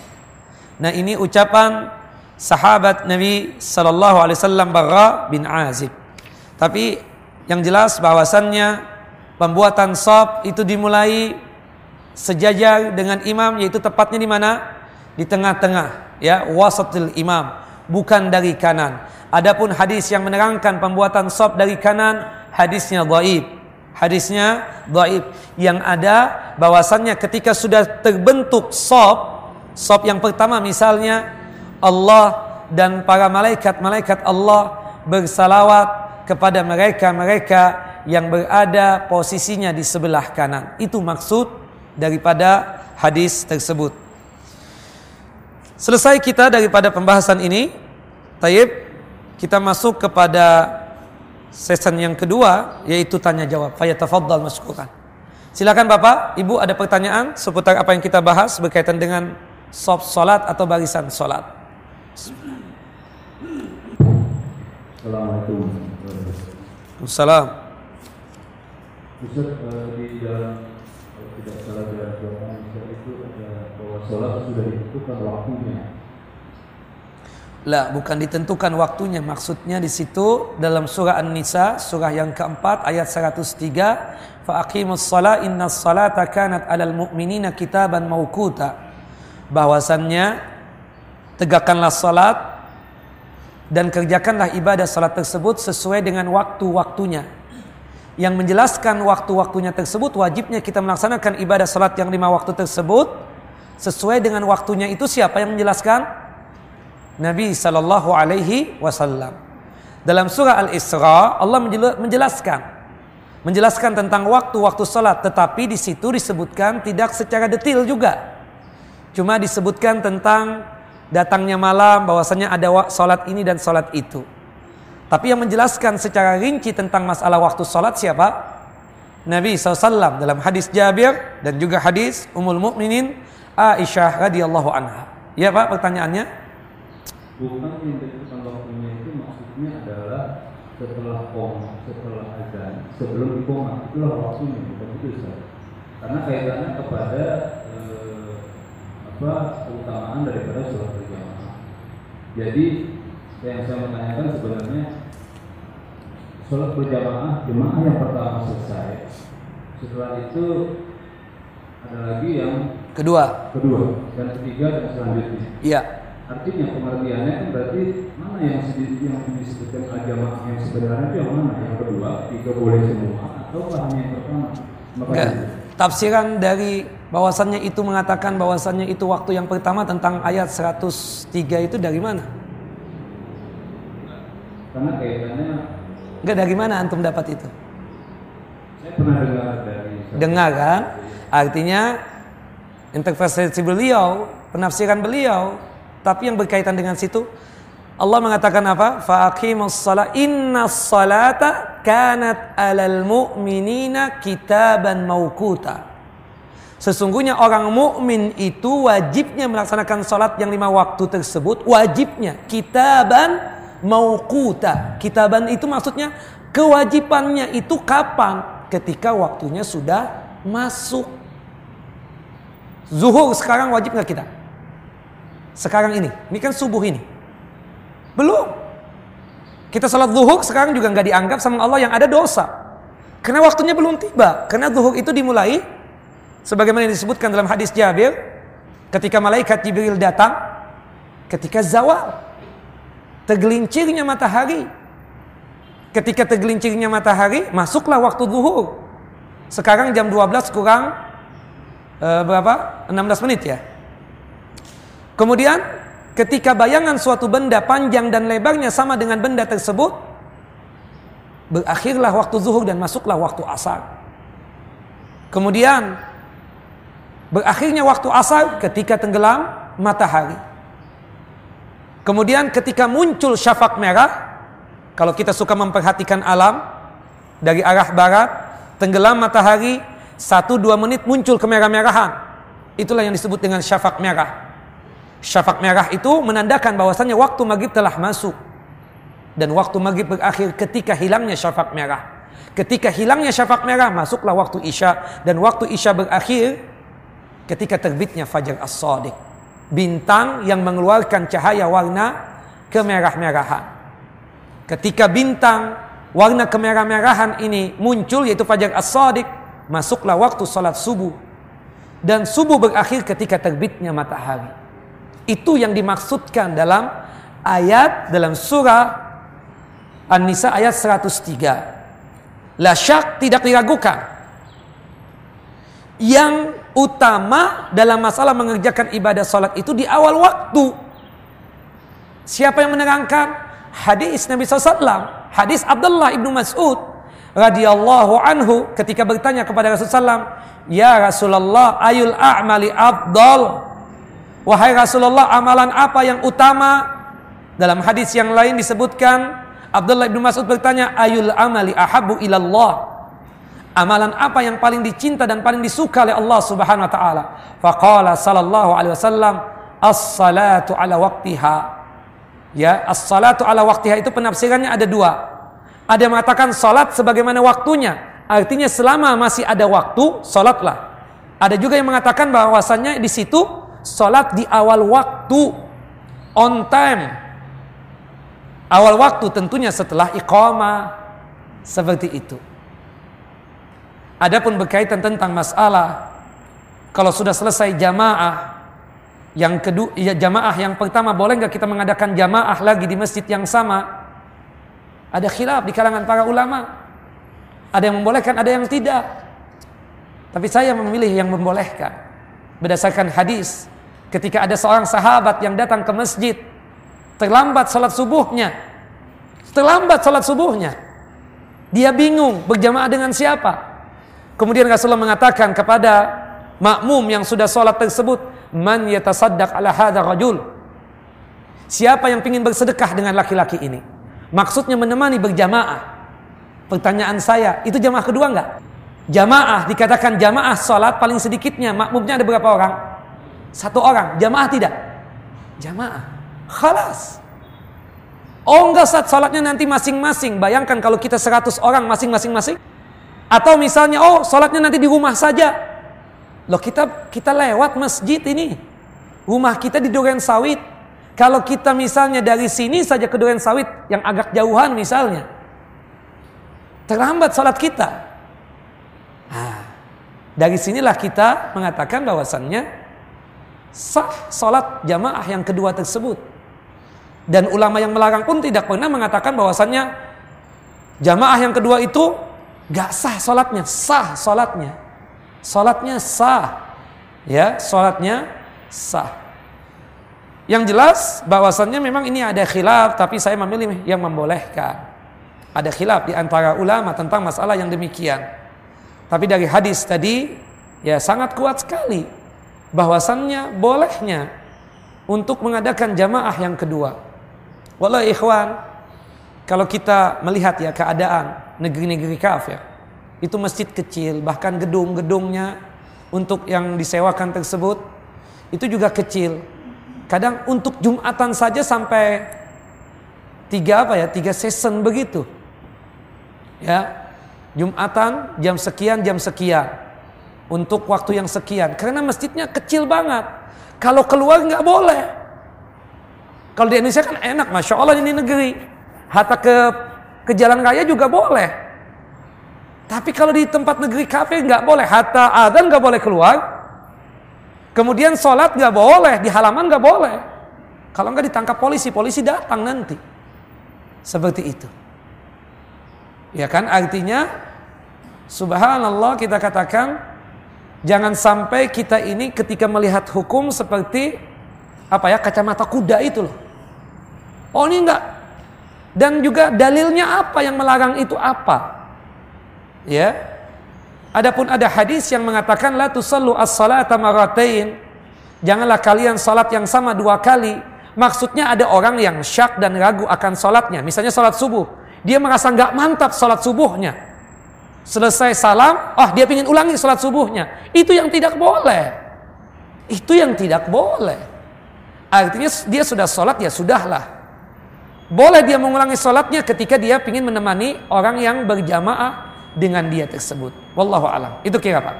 [SPEAKER 1] Nah ini ucapan sahabat Nabi Sallallahu Alaihi Wasallam Barra bin Azib. Tapi yang jelas bahwasannya pembuatan sop itu dimulai sejajar dengan imam yaitu tepatnya di mana di tengah-tengah ya wasatil imam bukan dari kanan. Adapun hadis yang menerangkan pembuatan sop dari kanan hadisnya dhaif Hadisnya dhaif. Yang ada bahwasannya ketika sudah terbentuk sop, sop yang pertama misalnya Allah dan para malaikat-malaikat Allah bersalawat kepada mereka-mereka yang berada posisinya di sebelah kanan. Itu maksud daripada hadis tersebut. Selesai kita daripada pembahasan ini, Taib, kita masuk kepada Season yang kedua yaitu tanya jawab. Fayatafaddal maskuran. Silakan Bapak, Ibu ada pertanyaan seputar apa yang kita bahas berkaitan dengan soft salat atau barisan salat.
[SPEAKER 2] Assalamualaikum.
[SPEAKER 1] Assalamualaikum.
[SPEAKER 2] Ustaz eh, di dalam kalau tidak salah dalam Quran itu ada bahwa sholat sudah ditentukan waktunya
[SPEAKER 1] lah, bukan ditentukan waktunya. Maksudnya di situ dalam surah An-Nisa, surah yang keempat ayat 103, fa aqimus shalah innas salata kanat 'alal mu'minina kitaban mauquta. Bahwasannya tegakkanlah salat dan kerjakanlah ibadah salat tersebut sesuai dengan waktu-waktunya. Yang menjelaskan waktu-waktunya tersebut wajibnya kita melaksanakan ibadah salat yang lima waktu tersebut sesuai dengan waktunya itu siapa yang menjelaskan? Nabi sallallahu alaihi wasallam. Dalam surah Al-Isra Allah menjelaskan menjelaskan tentang waktu-waktu salat tetapi di situ disebutkan tidak secara detail juga. Cuma disebutkan tentang datangnya malam bahwasanya ada salat ini dan salat itu. Tapi yang menjelaskan secara rinci tentang masalah waktu salat siapa? Nabi SAW dalam hadis Jabir dan juga hadis Ummul Mukminin Aisyah radhiyallahu anha. Ya Pak pertanyaannya?
[SPEAKER 2] Bukan yang ditentukan waktunya itu maksudnya adalah setelah kom setelah azan sebelum koma itulah waktunya bukan itu Ustaz. karena kaitannya kepada eh, apa keutamaan daripada sholat berjamaah. Jadi yang saya mau tanyakan sebenarnya sholat berjamaah jemaah yang pertama selesai setelah itu ada lagi yang
[SPEAKER 1] kedua.
[SPEAKER 2] Kedua dan ketiga dan selanjutnya.
[SPEAKER 1] Iya
[SPEAKER 2] Artinya pengertiannya kan berarti mana yang yang disebutkan agama yang sebenarnya itu yang mana? Yang kedua, tiga boleh semua atau hanya yang pertama?
[SPEAKER 1] Enggak. Tafsiran dari bahwasannya itu mengatakan bahwasannya itu waktu yang pertama tentang ayat 103 itu dari mana?
[SPEAKER 2] Karena kaitannya
[SPEAKER 1] Enggak dari mana antum dapat itu?
[SPEAKER 2] saya pernah dengar dari
[SPEAKER 1] Dengar kan? Artinya interpretasi beliau, penafsiran beliau, tapi yang berkaitan dengan situ Allah mengatakan apa? Faqimus salat inna salata kanat alal mu'minina kitaban mauquta. Sesungguhnya orang mukmin itu wajibnya melaksanakan salat yang lima waktu tersebut wajibnya kitaban mauquta. Kitaban itu maksudnya kewajibannya itu kapan? Ketika waktunya sudah masuk. Zuhur sekarang wajib nggak kita? Sekarang ini, ini kan subuh ini. Belum. Kita sholat zuhur sekarang juga nggak dianggap sama Allah yang ada dosa. Karena waktunya belum tiba. Karena zuhur itu dimulai sebagaimana yang disebutkan dalam hadis Jabir ketika malaikat Jibril datang ketika zawal tergelincirnya matahari. Ketika tergelincirnya matahari, masuklah waktu zuhur. Sekarang jam 12 kurang eh, berapa? 16 menit ya. Kemudian ketika bayangan suatu benda panjang dan lebarnya sama dengan benda tersebut, berakhirlah waktu zuhur dan masuklah waktu asar. Kemudian berakhirnya waktu asar ketika tenggelam matahari. Kemudian ketika muncul syafaq merah, kalau kita suka memperhatikan alam dari arah barat, tenggelam matahari, satu dua menit muncul kemerah-merahan. Itulah yang disebut dengan syafaq merah. Syafaq merah itu menandakan bahwasannya waktu maghrib telah masuk. Dan waktu maghrib berakhir ketika hilangnya syafaq merah. Ketika hilangnya syafaq merah, masuklah waktu isya. Dan waktu isya berakhir ketika terbitnya fajar as-sadiq. Bintang yang mengeluarkan cahaya warna kemerah-merahan. Ketika bintang warna kemerah-merahan ini muncul yaitu fajar as-sadiq, masuklah waktu salat subuh. Dan subuh berakhir ketika terbitnya matahari. Itu yang dimaksudkan dalam ayat dalam surah An-Nisa ayat 103. La syak tidak diragukan. Yang utama dalam masalah mengerjakan ibadah salat itu di awal waktu. Siapa yang menerangkan? Hadis Nabi SAW. Hadis Abdullah ibnu Mas'ud radhiyallahu anhu ketika bertanya kepada Rasulullah Ya Rasulullah ayul a'mali afdal Wahai Rasulullah, amalan apa yang utama? Dalam hadis yang lain disebutkan, Abdullah bin Mas'ud bertanya, "Ayul amali ahabu ilallah?" Amalan apa yang paling dicinta dan paling disuka oleh Allah Subhanahu wa taala? Faqala sallallahu alaihi wasallam, "As-salatu ala waqtiha." Ya, as-salatu ala waqtiha itu penafsirannya ada dua. Ada mengatakan salat sebagaimana waktunya. Artinya selama masih ada waktu, salatlah. Ada juga yang mengatakan bahwasannya di situ Salat di awal waktu on time. Awal waktu tentunya setelah iqamah seperti itu. Adapun berkaitan tentang masalah kalau sudah selesai jamaah yang kedua ya jamaah yang pertama boleh nggak kita mengadakan jamaah lagi di masjid yang sama? Ada khilaf di kalangan para ulama. Ada yang membolehkan, ada yang tidak. Tapi saya memilih yang membolehkan berdasarkan hadis ketika ada seorang sahabat yang datang ke masjid terlambat salat subuhnya terlambat salat subuhnya dia bingung berjamaah dengan siapa. Kemudian Rasulullah mengatakan kepada makmum yang sudah salat tersebut man yatasaddaq ala hadha rajul? Siapa yang ingin bersedekah dengan laki-laki ini? Maksudnya menemani berjamaah. Pertanyaan saya itu jamaah kedua enggak? Jamaah dikatakan jamaah salat paling sedikitnya makmumnya ada berapa orang satu orang, jamaah tidak? Jamaah. Khalas. Oh enggak saat sholatnya nanti masing-masing. Bayangkan kalau kita 100 orang masing-masing-masing. Atau misalnya, oh sholatnya nanti di rumah saja. Loh kita kita lewat masjid ini. Rumah kita di Duren Sawit. Kalau kita misalnya dari sini saja ke Duren Sawit yang agak jauhan misalnya. Terlambat sholat kita. Nah, dari sinilah kita mengatakan bahwasannya sah salat jamaah yang kedua tersebut. Dan ulama yang melarang pun tidak pernah mengatakan bahwasannya jamaah yang kedua itu gak sah salatnya, sah salatnya. Salatnya sah. ya sholatnya sah. Yang jelas bahwasannya memang ini ada khilaf tapi saya memilih yang membolehkan. Ada khilaf di antara ulama tentang masalah yang demikian. Tapi dari hadis tadi ya sangat kuat sekali bahwasannya bolehnya untuk mengadakan jamaah yang kedua. Walau ikhwan, kalau kita melihat ya keadaan negeri-negeri kafir, itu masjid kecil, bahkan gedung-gedungnya untuk yang disewakan tersebut itu juga kecil Kadang untuk Jumatan saja sampai tiga apa ya, tiga season begitu. Ya, Jumatan jam sekian, jam sekian. Untuk waktu yang sekian. Karena masjidnya kecil banget. Kalau keluar nggak boleh. Kalau di Indonesia kan enak, Masya Allah ini negeri. Hatta ke, ke jalan raya juga boleh. Tapi kalau di tempat negeri kafe nggak boleh. Hatta adan nggak boleh keluar. Kemudian sholat nggak boleh, di halaman nggak boleh. Kalau nggak ditangkap polisi, polisi datang nanti. Seperti itu. Ya kan artinya subhanallah kita katakan jangan sampai kita ini ketika melihat hukum seperti apa ya kacamata kuda itu loh. Oh ini enggak. Dan juga dalilnya apa yang melarang itu apa? Ya, Adapun ada hadis yang mengatakan la tusallu as-salata maratain. Janganlah kalian salat yang sama dua kali. Maksudnya ada orang yang syak dan ragu akan salatnya. Misalnya salat subuh. Dia merasa nggak mantap salat subuhnya. Selesai salam, oh dia ingin ulangi salat subuhnya. Itu yang tidak boleh. Itu yang tidak boleh. Artinya dia sudah salat ya sudahlah. Boleh dia mengulangi salatnya ketika dia ingin menemani orang yang berjamaah dengan dia tersebut. Wallahu alam. Itu kira Pak.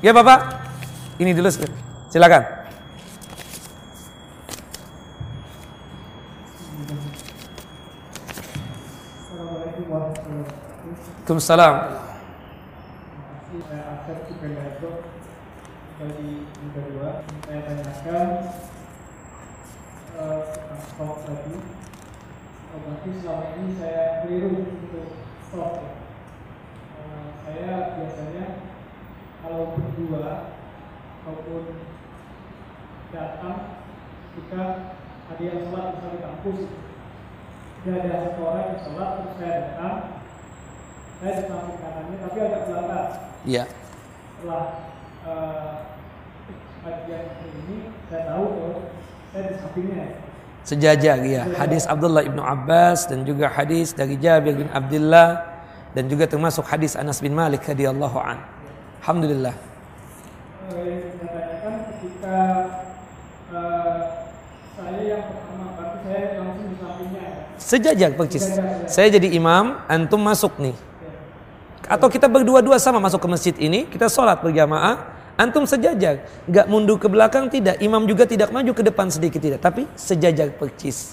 [SPEAKER 1] Ya Bapak. Ini dulu silakan. Waalaikumsalam. Saya tanyakan uh, tadi, berarti selama ini saya keliru untuk stop ya. Uh, saya biasanya kalau berdua ataupun datang jika ada yang sholat misalnya di kampus tidak ada satu orang yang sholat terus saya datang saya kanannya tapi agak belakang iya setelah uh, ini saya tahu kalau saya di sampingnya sejajar ya hadis Abdullah ibnu Abbas dan juga hadis dari Jabir bin Abdullah dan juga termasuk hadis Anas bin Malik radhiyallahu an. Alhamdulillah. ketika uh, saya yang pertama berarti saya langsung di sampingnya. Sejajar percis. Saya jadi imam, antum masuk nih. Atau kita berdua-dua sama masuk ke masjid ini, kita sholat berjamaah, Antum sejajar, nggak mundur ke belakang tidak, imam juga tidak maju ke depan sedikit tidak, tapi sejajar percis.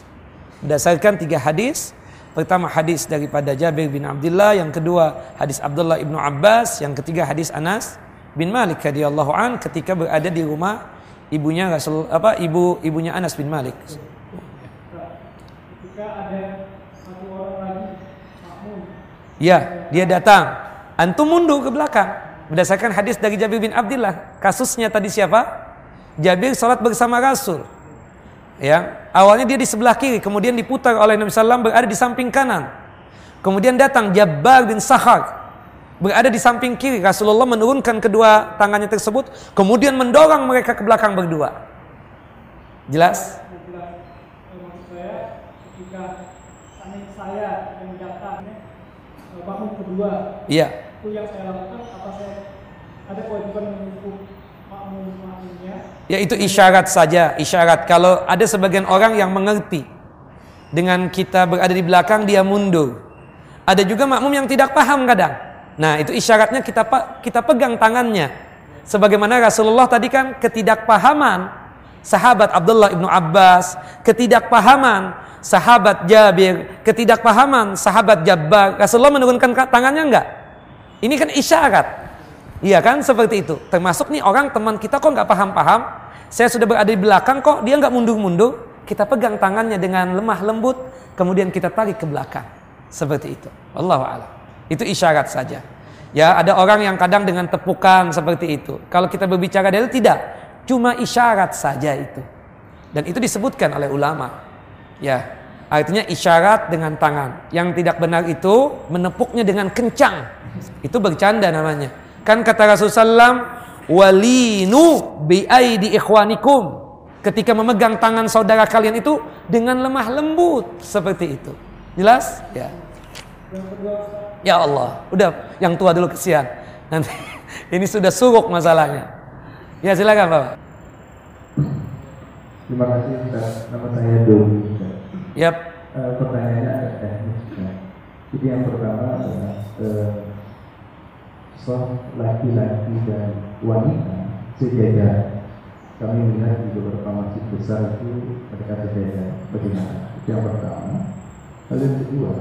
[SPEAKER 1] Berdasarkan tiga hadis, pertama hadis daripada Jabir bin Abdullah, yang kedua hadis Abdullah ibnu Abbas, yang ketiga hadis Anas bin Malik radhiyallahu an ketika berada di rumah ibunya Rasul apa ibu ibunya Anas bin Malik. Ketika ada Ya, dia datang. Antum mundur ke belakang. Berdasarkan hadis dari Jabir bin Abdullah, kasusnya tadi siapa? Jabir salat bersama Rasul. Ya, awalnya dia di sebelah kiri, kemudian diputar oleh Nabi SAW berada di samping kanan. Kemudian datang Jabbar bin Sahar berada di samping kiri. Rasulullah menurunkan kedua tangannya tersebut, kemudian mendorong mereka ke belakang berdua. Jelas? Iya. Itu yang saya lakukan ada kewajiban menghukum makmum-makmumnya? Ya itu isyarat saja, isyarat. Kalau ada sebagian orang yang mengerti dengan kita berada di belakang dia mundur. Ada juga makmum yang tidak paham kadang. Nah, itu isyaratnya kita kita pegang tangannya. Sebagaimana Rasulullah tadi kan ketidakpahaman sahabat Abdullah ibnu Abbas, ketidakpahaman sahabat Jabir, ketidakpahaman sahabat Jabbar. Rasulullah menurunkan tangannya enggak? Ini kan isyarat. Iya kan seperti itu. Termasuk nih orang teman kita kok nggak paham-paham. Saya sudah berada di belakang kok dia nggak mundur-mundur. Kita pegang tangannya dengan lemah lembut. Kemudian kita tarik ke belakang. Seperti itu. Allah a'lam. Itu isyarat saja. Ya, ada orang yang kadang dengan tepukan seperti itu. Kalau kita berbicara dalil tidak, cuma isyarat saja itu. Dan itu disebutkan oleh ulama. Ya, artinya isyarat dengan tangan. Yang tidak benar itu menepuknya dengan kencang. Itu bercanda namanya. Kan kata Rasulullah walinu bi aidi ikhwanikum. Ketika memegang tangan saudara kalian itu dengan lemah lembut seperti itu. Jelas? Ya. Ya Allah, udah yang tua dulu kesian. Nanti ini sudah suruk masalahnya. Ya silakan Pak.
[SPEAKER 2] Terima kasih Ustaz. Nama saya Doni.
[SPEAKER 1] Yap.
[SPEAKER 2] Uh, pertanyaannya agak teknis. Jadi yang pertama adalah uh, laki-laki dan wanita sejajar. Kami melihat di beberapa masjid besar itu mereka sejajar. Bagaimana? Itu yang pertama. Lalu yang kedua,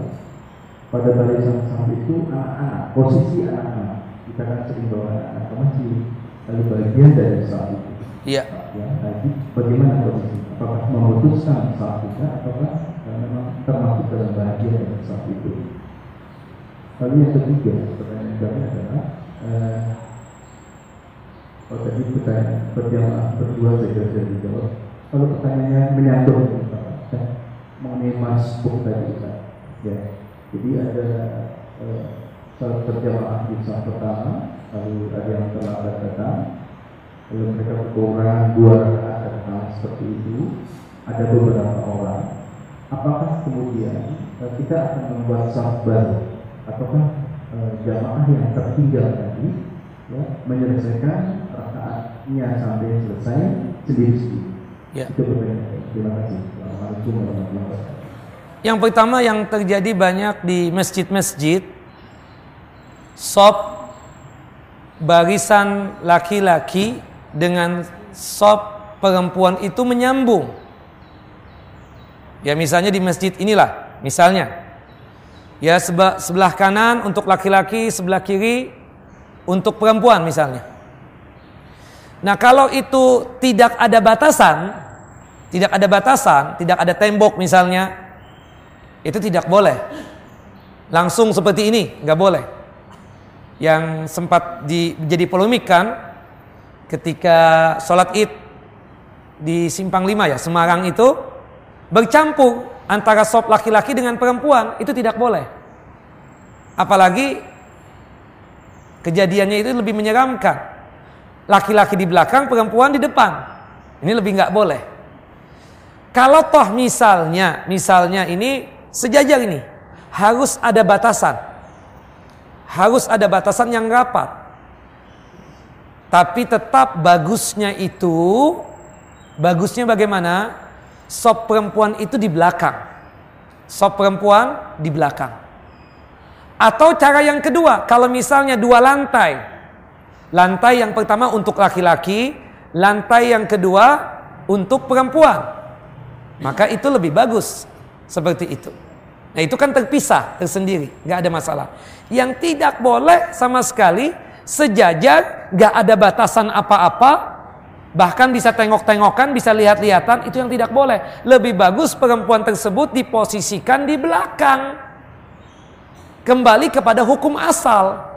[SPEAKER 2] pada barisan saf itu anak-anak, posisi anak-anak. Kita kan sering bawa anak-anak ke masjid, lalu bagian dari saf itu.
[SPEAKER 1] Iya.
[SPEAKER 2] Ya, bagaimana posisi? Apakah memutuskan saf kita, ataukah memang termasuk dalam bagian dari saf itu? Lalu yang ketiga, pertanyaan kami adalah, eh, oh tadi pertanyaan berjamaah berdua saya kira dijawab. Kalau pertanyaannya menyambung mengenai masbuk tadi, ya jadi ada eh, salat berjamaah di saat pertama, lalu ada yang terlambat datang, lalu mereka berkurang dua rakaat datang seperti itu. Ada beberapa orang. Apakah kemudian eh, kita akan membuat saf baru, ataukah eh, jamaah yang tertinggal tadi ya, menyelesaikan rakaatnya sampai selesai sendiri-sendiri?
[SPEAKER 1] Ya.
[SPEAKER 2] Itu pertanyaan. Terima kasih. Assalamualaikum warahmatullahi wabarakatuh.
[SPEAKER 1] Yang pertama yang terjadi banyak di masjid-masjid Sop barisan laki-laki dengan sop perempuan itu menyambung. Ya misalnya di masjid inilah, misalnya. Ya sebelah kanan untuk laki-laki, sebelah kiri untuk perempuan misalnya. Nah kalau itu tidak ada batasan, tidak ada batasan, tidak ada tembok misalnya, itu tidak boleh. Langsung seperti ini, nggak boleh. Yang sempat di, jadi polemik kan ketika sholat id di Simpang Lima ya, Semarang itu bercampur antara sop laki-laki dengan perempuan, itu tidak boleh. Apalagi kejadiannya itu lebih menyeramkan. Laki-laki di belakang, perempuan di depan. Ini lebih nggak boleh. Kalau toh misalnya, misalnya ini sejajar ini harus ada batasan. Harus ada batasan yang rapat. Tapi tetap bagusnya itu bagusnya bagaimana? Sop perempuan itu di belakang. Sop perempuan di belakang. Atau cara yang kedua, kalau misalnya dua lantai. Lantai yang pertama untuk laki-laki, lantai yang kedua untuk perempuan. Maka itu lebih bagus seperti itu. Nah itu kan terpisah tersendiri, nggak ada masalah. Yang tidak boleh sama sekali sejajar, nggak ada batasan apa-apa, bahkan bisa tengok-tengokan, bisa lihat-lihatan, itu yang tidak boleh. Lebih bagus perempuan tersebut diposisikan di belakang. Kembali kepada hukum asal.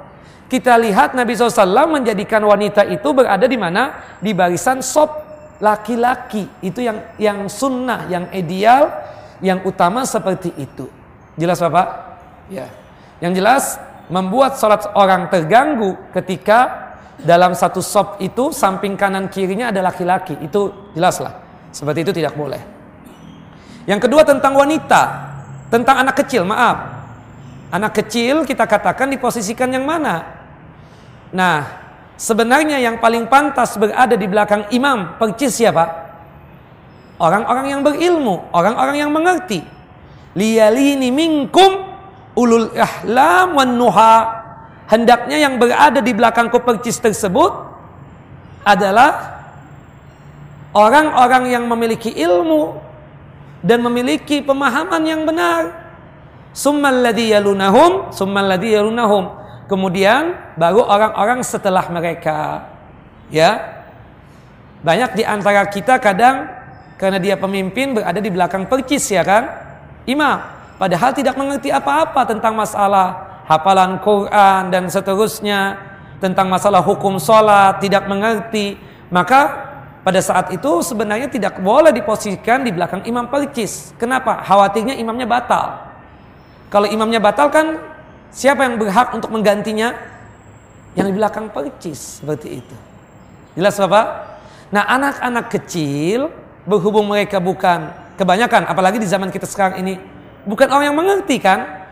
[SPEAKER 1] Kita lihat Nabi SAW menjadikan wanita itu berada di mana? Di barisan sop laki-laki. Itu yang yang sunnah, yang ideal, yang utama seperti itu. Jelas Bapak? Ya. Yang jelas membuat sholat orang terganggu ketika dalam satu sop itu samping kanan kirinya ada laki-laki. Itu jelaslah. Seperti itu tidak boleh. Yang kedua tentang wanita, tentang anak kecil, maaf. Anak kecil kita katakan diposisikan yang mana? Nah, sebenarnya yang paling pantas berada di belakang imam percis siapa? Orang-orang yang berilmu, orang-orang yang mengerti. Liyalini minkum ulul ahlam wan nuha. Hendaknya yang berada di belakang kopercis tersebut adalah orang-orang yang memiliki ilmu dan memiliki pemahaman yang benar. Summal yalunahum, summal yalunahum. Kemudian baru orang-orang setelah mereka. Ya. Banyak di antara kita kadang karena dia pemimpin berada di belakang percis ya kan? Imam. Padahal tidak mengerti apa-apa tentang masalah hafalan Quran dan seterusnya tentang masalah hukum sholat tidak mengerti. Maka pada saat itu sebenarnya tidak boleh diposisikan di belakang imam percis kenapa? Khawatirnya imamnya batal. Kalau imamnya batal kan siapa yang berhak untuk menggantinya? Yang di belakang percis seperti itu. Jelas bapak nah anak-anak kecil berhubung mereka bukan kebanyakan apalagi di zaman kita sekarang ini bukan orang yang mengerti kan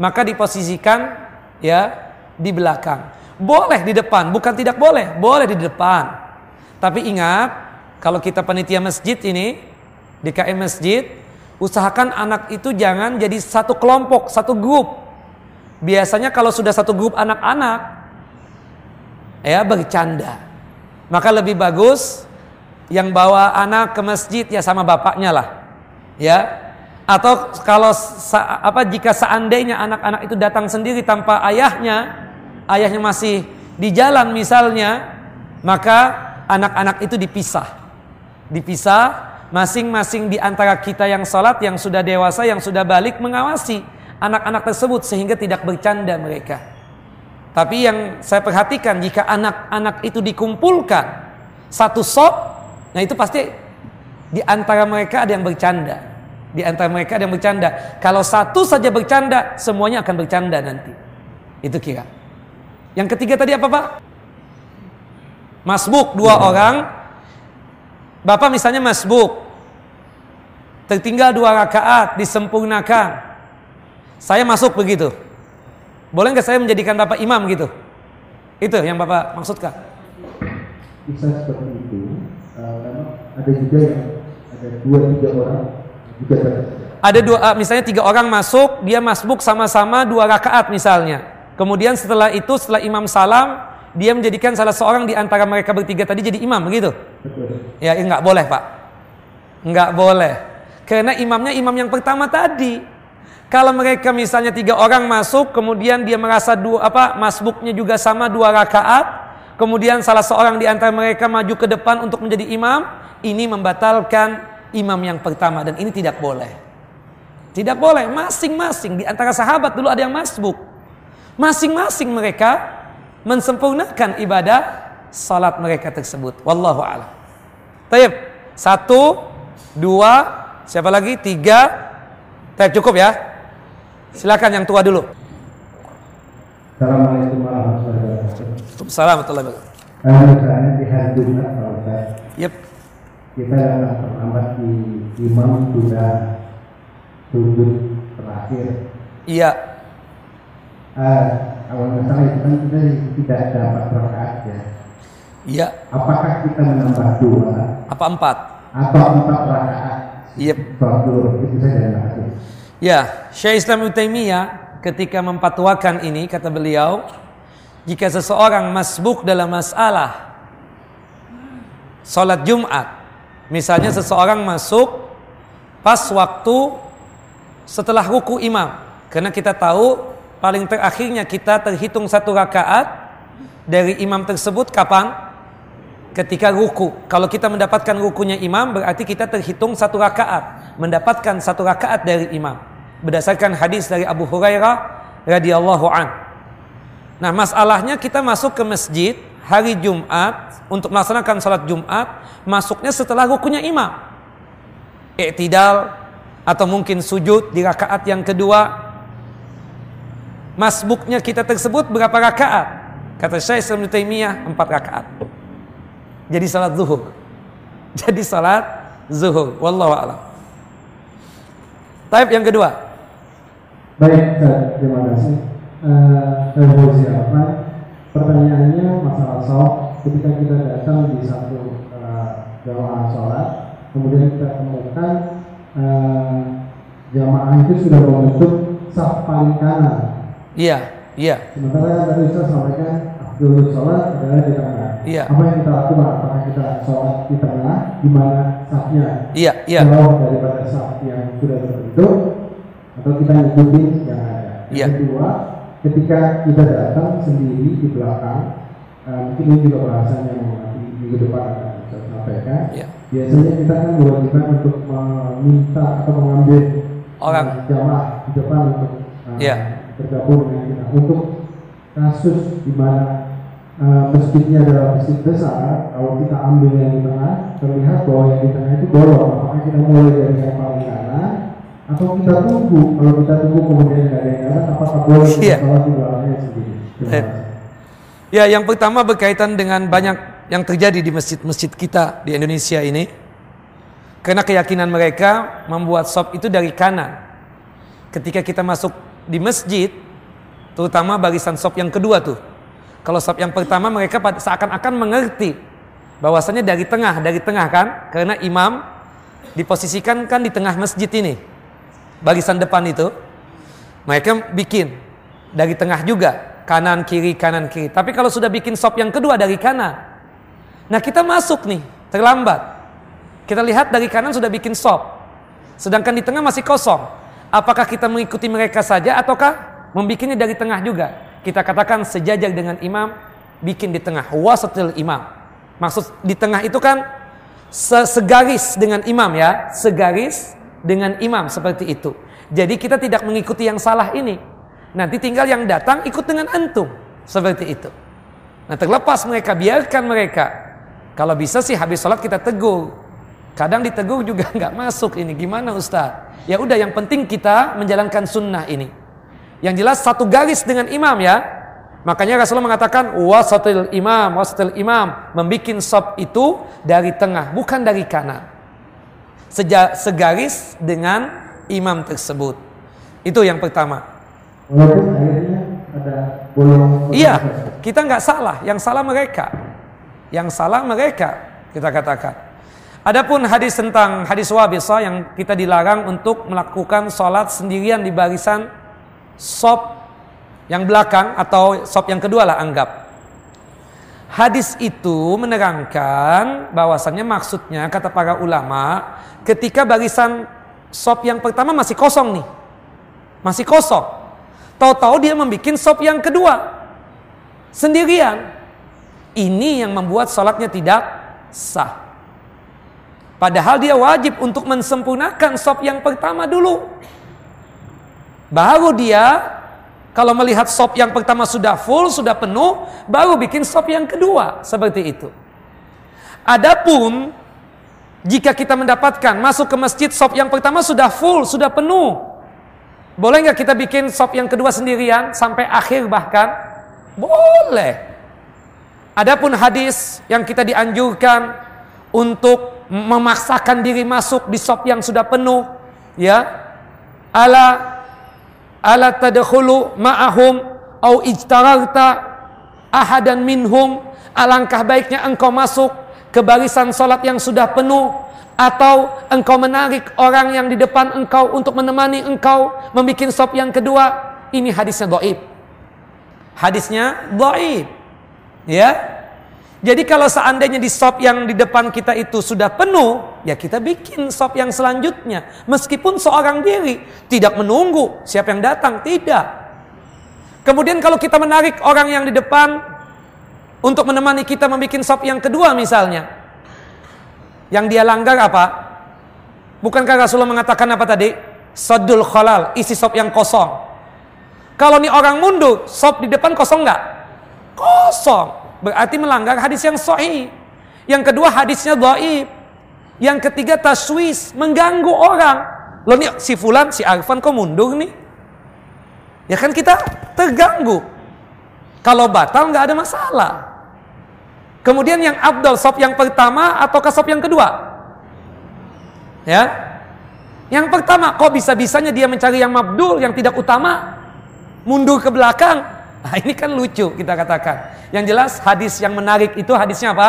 [SPEAKER 1] maka diposisikan ya di belakang. Boleh di depan, bukan tidak boleh, boleh di depan. Tapi ingat, kalau kita panitia masjid ini, di KM masjid, usahakan anak itu jangan jadi satu kelompok, satu grup. Biasanya kalau sudah satu grup anak-anak, ya bercanda. Maka lebih bagus yang bawa anak ke masjid ya sama bapaknya lah. Ya, atau kalau apa jika seandainya anak-anak itu datang sendiri tanpa ayahnya, ayahnya masih di jalan misalnya, maka anak-anak itu dipisah. Dipisah masing-masing di antara kita yang sholat, yang sudah dewasa, yang sudah balik mengawasi anak-anak tersebut sehingga tidak bercanda mereka. Tapi yang saya perhatikan jika anak-anak itu dikumpulkan satu sop, nah itu pasti di antara mereka ada yang bercanda. Di antara mereka ada yang bercanda. Kalau satu saja bercanda, semuanya akan bercanda nanti. Itu kira. Yang ketiga tadi apa Pak? Masbuk dua hmm. orang. Bapak misalnya masbuk. Tertinggal dua rakaat, disempurnakan. Saya masuk begitu. Boleh nggak saya menjadikan Bapak imam gitu? Itu yang Bapak maksudkan?
[SPEAKER 2] Bisa seperti itu. Ada juga yang ada dua tiga orang
[SPEAKER 1] ada dua, ah, misalnya tiga orang masuk, dia masbuk sama-sama dua rakaat misalnya. Kemudian setelah itu, setelah imam salam, dia menjadikan salah seorang di antara mereka bertiga tadi jadi imam, begitu? Ya, ya nggak boleh pak, nggak boleh. Karena imamnya imam yang pertama tadi. Kalau mereka misalnya tiga orang masuk, kemudian dia merasa dua apa masbuknya juga sama dua rakaat, kemudian salah seorang di antara mereka maju ke depan untuk menjadi imam, ini membatalkan imam yang pertama dan ini tidak boleh. Tidak boleh masing-masing di antara sahabat dulu ada yang masbuk. Masing-masing mereka mensempurnakan ibadah salat mereka tersebut. Wallahu a'lam. Taib. Satu, dua, siapa lagi? Tiga. Taib cukup ya. Silakan yang tua dulu.
[SPEAKER 2] Assalamualaikum warahmatullahi wabarakatuh.
[SPEAKER 1] Assalamualaikum warahmatullahi
[SPEAKER 2] wabarakatuh.
[SPEAKER 1] Yep
[SPEAKER 2] kita terlambat di imam sudah sujud terakhir.
[SPEAKER 1] Iya.
[SPEAKER 2] Uh, kalau misalnya itu kan kita tidak dapat rakaat ya.
[SPEAKER 1] Iya.
[SPEAKER 2] Apakah kita menambah dua?
[SPEAKER 1] Apa empat?
[SPEAKER 2] Atau empat rakaat?
[SPEAKER 1] Iya.
[SPEAKER 2] Yep. Itu saja.
[SPEAKER 1] Ya, Syekh Islam Utaimiyah ketika mempatuakan ini kata beliau, jika seseorang masbuk dalam masalah salat Jumat Misalnya seseorang masuk pas waktu setelah ruku imam. Karena kita tahu paling terakhirnya kita terhitung satu rakaat dari imam tersebut kapan? Ketika ruku. Kalau kita mendapatkan rukunya imam berarti kita terhitung satu rakaat. Mendapatkan satu rakaat dari imam. Berdasarkan hadis dari Abu Hurairah radhiyallahu an. Nah masalahnya kita masuk ke masjid hari Jumat untuk melaksanakan salat Jumat masuknya setelah rukunya imam. Iktidal atau mungkin sujud di rakaat yang kedua. Masbuknya kita tersebut berapa rakaat? Kata Syekh Islam Taimiyah empat rakaat. Jadi salat zuhur. Jadi salat zuhur. Wallahu a'lam. Taib yang kedua.
[SPEAKER 2] Baik, terima kasih. Uh? Pertanyaannya masalah sholat ketika kita datang di satu jamaah sholat kemudian kita temukan uh, jamaah itu sudah membentuk saf paling kanan.
[SPEAKER 1] Iya iya.
[SPEAKER 2] Sementara yang tadi saya sampaikan dulu sholat adalah di tengah.
[SPEAKER 1] Iya.
[SPEAKER 2] Apa yang kita lakukan? Apakah kita sholat di tengah? Di mana safnya?
[SPEAKER 1] Iya iya.
[SPEAKER 2] Jauh daripada saf yang sudah terbentuk atau kita ikutin yang ada.
[SPEAKER 1] Iya.
[SPEAKER 2] yang kedua ketika kita datang sendiri di belakang uh, mungkin ini juga bahasanya yang di depan sampaikan, ya. biasanya kita kan diwajibkan untuk meminta atau mengambil
[SPEAKER 1] orang
[SPEAKER 2] jamaah di depan untuk uh,
[SPEAKER 3] bergabung dengan kita untuk kasus di mana uh, masjidnya adalah masjid besar, kalau kita ambil yang di tengah, terlihat bahwa yang di tengah itu bolong. Apakah kita mulai dari yang paling kanan, atau kita tunggu? Kalau kita tunggu kemudian nggak ada yang kanan, apakah boleh kita
[SPEAKER 1] Iya.
[SPEAKER 3] sholat di sendiri?
[SPEAKER 1] Eh. Ya, yang pertama berkaitan dengan banyak yang terjadi di masjid-masjid kita di Indonesia ini. Karena keyakinan mereka membuat sop itu dari kanan. Ketika kita masuk di masjid, terutama barisan sop yang kedua tuh. Kalau sop yang pertama mereka seakan-akan mengerti bahwasanya dari tengah, dari tengah kan? Karena imam diposisikan kan di tengah masjid ini. Barisan depan itu. Mereka bikin dari tengah juga, kanan kiri kanan kiri. Tapi kalau sudah bikin sop yang kedua dari kanan, nah kita masuk nih terlambat. Kita lihat dari kanan sudah bikin sop, sedangkan di tengah masih kosong. Apakah kita mengikuti mereka saja ataukah membikinnya dari tengah juga? Kita katakan sejajar dengan imam, bikin di tengah. Wasatil imam. Maksud di tengah itu kan se- segaris dengan imam ya, segaris dengan imam seperti itu. Jadi kita tidak mengikuti yang salah ini. Nanti tinggal yang datang ikut dengan antum. Seperti itu. Nah terlepas mereka, biarkan mereka. Kalau bisa sih habis sholat kita tegur. Kadang ditegur juga nggak masuk ini. Gimana Ustaz? Ya udah yang penting kita menjalankan sunnah ini. Yang jelas satu garis dengan imam ya. Makanya Rasulullah mengatakan wasatil imam, wasatil imam. Membikin sop itu dari tengah, bukan dari kanan. Seja, segaris dengan imam tersebut. Itu yang pertama. Iya, kita nggak salah. Yang salah mereka. Yang salah mereka, kita katakan. Adapun hadis tentang hadis wabisa yang kita dilarang untuk melakukan sholat sendirian di barisan sop yang belakang atau sop yang kedua lah anggap. Hadis itu menerangkan bahwasannya maksudnya kata para ulama ketika barisan sop yang pertama masih kosong nih. Masih kosong. Tahu-tahu dia membuat sop yang kedua sendirian. Ini yang membuat sholatnya tidak sah. Padahal dia wajib untuk mensempurnakan sop yang pertama dulu. Baru dia kalau melihat sop yang pertama sudah full, sudah penuh, baru bikin sop yang kedua. Seperti itu. Adapun jika kita mendapatkan masuk ke masjid sop yang pertama sudah full, sudah penuh. Boleh nggak kita bikin sop yang kedua sendirian sampai akhir bahkan? Boleh. Adapun hadis yang kita dianjurkan untuk memaksakan diri masuk di sop yang sudah penuh, ya. Ala ala tadkhulu ma'ahum au ijtararta ahadan minhum? Alangkah baiknya engkau masuk ke barisan salat yang sudah penuh atau engkau menarik orang yang di depan engkau untuk menemani engkau membuat sop yang kedua? Ini hadisnya dhaif. Hadisnya dhaif. Ya jadi kalau seandainya di sop yang di depan kita itu sudah penuh, ya kita bikin sop yang selanjutnya. Meskipun seorang diri tidak menunggu siapa yang datang, tidak. Kemudian kalau kita menarik orang yang di depan untuk menemani kita membuat sop yang kedua misalnya. Yang dia langgar apa? Bukankah Rasulullah mengatakan apa tadi? Sadul khalal, isi sop yang kosong. Kalau nih orang mundur, sop di depan kosong nggak? Kosong. Berarti melanggar hadis yang sahih. Yang kedua hadisnya dhaif. Yang ketiga taswis, mengganggu orang. Loh nih si fulan, si Arfan kok mundur nih? Ya kan kita terganggu. Kalau batal nggak ada masalah. Kemudian yang abdul sop yang pertama ataukah sop yang kedua? Ya. Yang pertama, kok bisa-bisanya dia mencari yang mabdul, yang tidak utama? Mundur ke belakang. Nah, ini kan lucu kita katakan. Yang jelas hadis yang menarik itu hadisnya apa?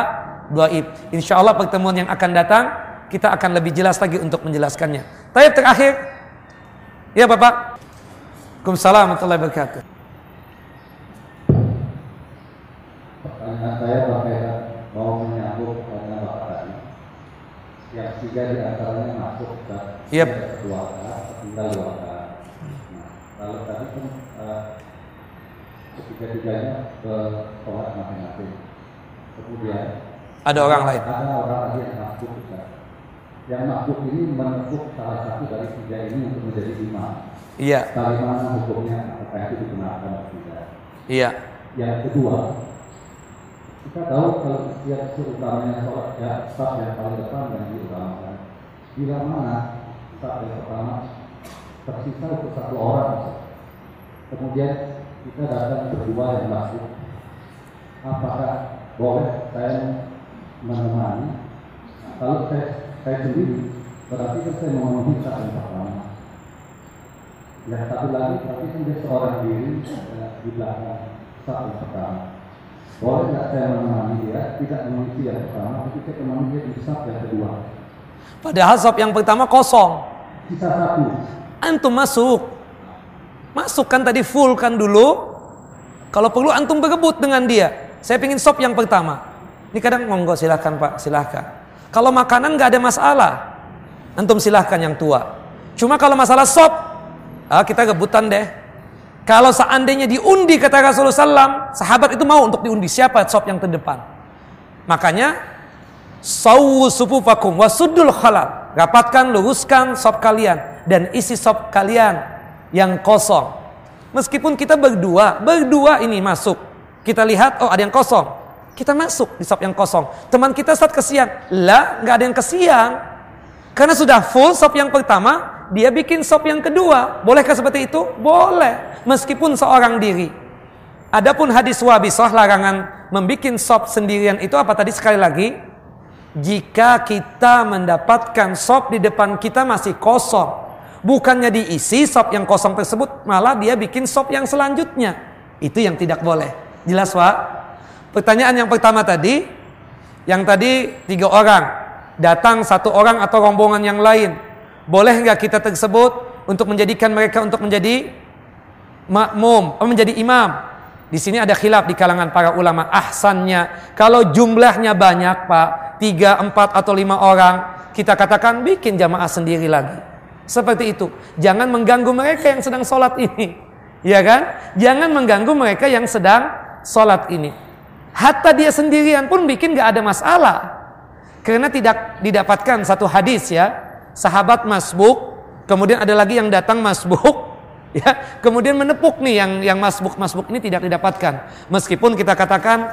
[SPEAKER 1] Dhaif. Insya Allah pertemuan yang akan datang kita akan lebih jelas lagi untuk menjelaskannya. Tapi terakhir, ya Bapak. Waalaikumsalam warahmatullahi wabarakatuh.
[SPEAKER 2] Pertanyaan saya berkaitan mau menyambung pada Bapak tadi. Yang tiga di antaranya masuk ke
[SPEAKER 1] Yep.
[SPEAKER 2] rakaat, tinggal dua rakaat. Nah, kalau tadi kan eh, ketiga-tiganya ke sholat masing-masing. Kemudian
[SPEAKER 1] Ada orang lain.
[SPEAKER 2] ada orang lagi yang masuk Ustaz. Yang masuk ini menentuk salah satu dari tiga ini untuk menjadi imam.
[SPEAKER 1] Iya.
[SPEAKER 2] Bagaimana hukumnya apakah itu digunakan atau tidak?
[SPEAKER 1] Iya.
[SPEAKER 2] Yang kedua, kita tahu kalau setiap seutamanya sholat ya staf yang paling depan yang diutamakan. Bila mana staf yang pertama tersisa untuk satu orang, kemudian kita datang berdua yang masuk, apakah boleh saya menemani? Nah, kalau saya saya sendiri, berarti kan saya memenuhi staf yang pertama. Yang satu lagi, tapi kan dia seorang diri eh, di belakang yang pertama. Boleh nggak saya menemani dia, tidak mengisi yang pertama, tapi saya menemani dia di staf yang kedua.
[SPEAKER 1] Padahal sop yang pertama kosong.
[SPEAKER 2] Sisa satu,
[SPEAKER 1] Antum masuk. Masuk kan tadi full kan dulu. Kalau perlu antum berebut dengan dia. Saya pingin sop yang pertama. Ini kadang monggo silahkan pak, silahkan. Kalau makanan nggak ada masalah. Antum silahkan yang tua. Cuma kalau masalah sop, ah, kita rebutan deh. Kalau seandainya diundi kata Rasulullah SAW, sahabat itu mau untuk diundi siapa sop yang terdepan. Makanya sawu wasudul khalal. Rapatkan, luruskan sop kalian dan isi sop kalian yang kosong. Meskipun kita berdua, berdua ini masuk. Kita lihat, oh ada yang kosong. Kita masuk di sop yang kosong. Teman kita saat kesian. Lah, nggak ada yang kesian. Karena sudah full sop yang pertama, dia bikin sop yang kedua. Bolehkah seperti itu? Boleh. Meskipun seorang diri. Adapun hadis wabisah larangan membikin sop sendirian itu apa tadi sekali lagi? Jika kita mendapatkan sop di depan kita masih kosong. Bukannya diisi sop yang kosong tersebut, malah dia bikin sop yang selanjutnya. Itu yang tidak boleh. Jelas Pak? Pertanyaan yang pertama tadi, yang tadi tiga orang, datang satu orang atau rombongan yang lain. Boleh nggak kita tersebut untuk menjadikan mereka untuk menjadi makmum, atau menjadi imam? Di sini ada khilaf di kalangan para ulama ahsannya. Kalau jumlahnya banyak pak, tiga, empat atau lima orang, kita katakan bikin jamaah sendiri lagi. Seperti itu. Jangan mengganggu mereka yang sedang sholat ini. Ya kan? Jangan mengganggu mereka yang sedang sholat ini. Hatta dia sendirian pun bikin gak ada masalah. Karena tidak didapatkan satu hadis ya. Sahabat masbuk. Kemudian ada lagi yang datang masbuk. Ya, kemudian menepuk nih yang yang masbuk-masbuk ini tidak didapatkan. Meskipun kita katakan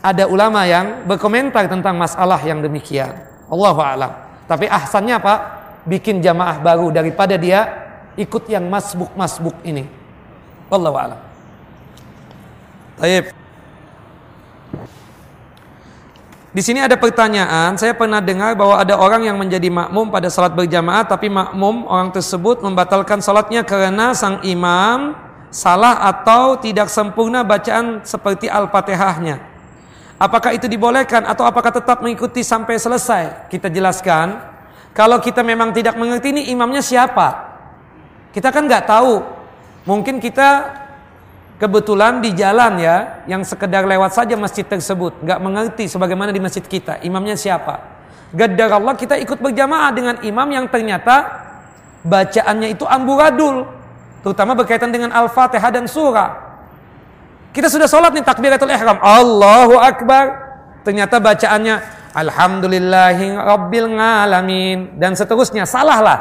[SPEAKER 1] ada ulama yang berkomentar tentang masalah yang demikian. Allahu a'lam. Tapi ahsannya apa? Bikin jamaah baru daripada dia ikut yang masbuk-masbuk ini. Wallahu a'lam. Baik. Di sini ada pertanyaan, saya pernah dengar bahwa ada orang yang menjadi makmum pada salat berjamaah tapi makmum orang tersebut membatalkan salatnya karena sang imam salah atau tidak sempurna bacaan seperti Al-Fatihahnya. Apakah itu dibolehkan atau apakah tetap mengikuti sampai selesai? Kita jelaskan. Kalau kita memang tidak mengerti ini imamnya siapa? Kita kan nggak tahu. Mungkin kita kebetulan di jalan ya, yang sekedar lewat saja masjid tersebut, nggak mengerti sebagaimana di masjid kita, imamnya siapa. Gadar Allah kita ikut berjamaah dengan imam yang ternyata bacaannya itu amburadul, terutama berkaitan dengan Al-Fatihah dan surah. Kita sudah sholat nih takbiratul ihram, Allahu Akbar. Ternyata bacaannya Alhamdulillahi Rabbil Alamin dan seterusnya, salah lah.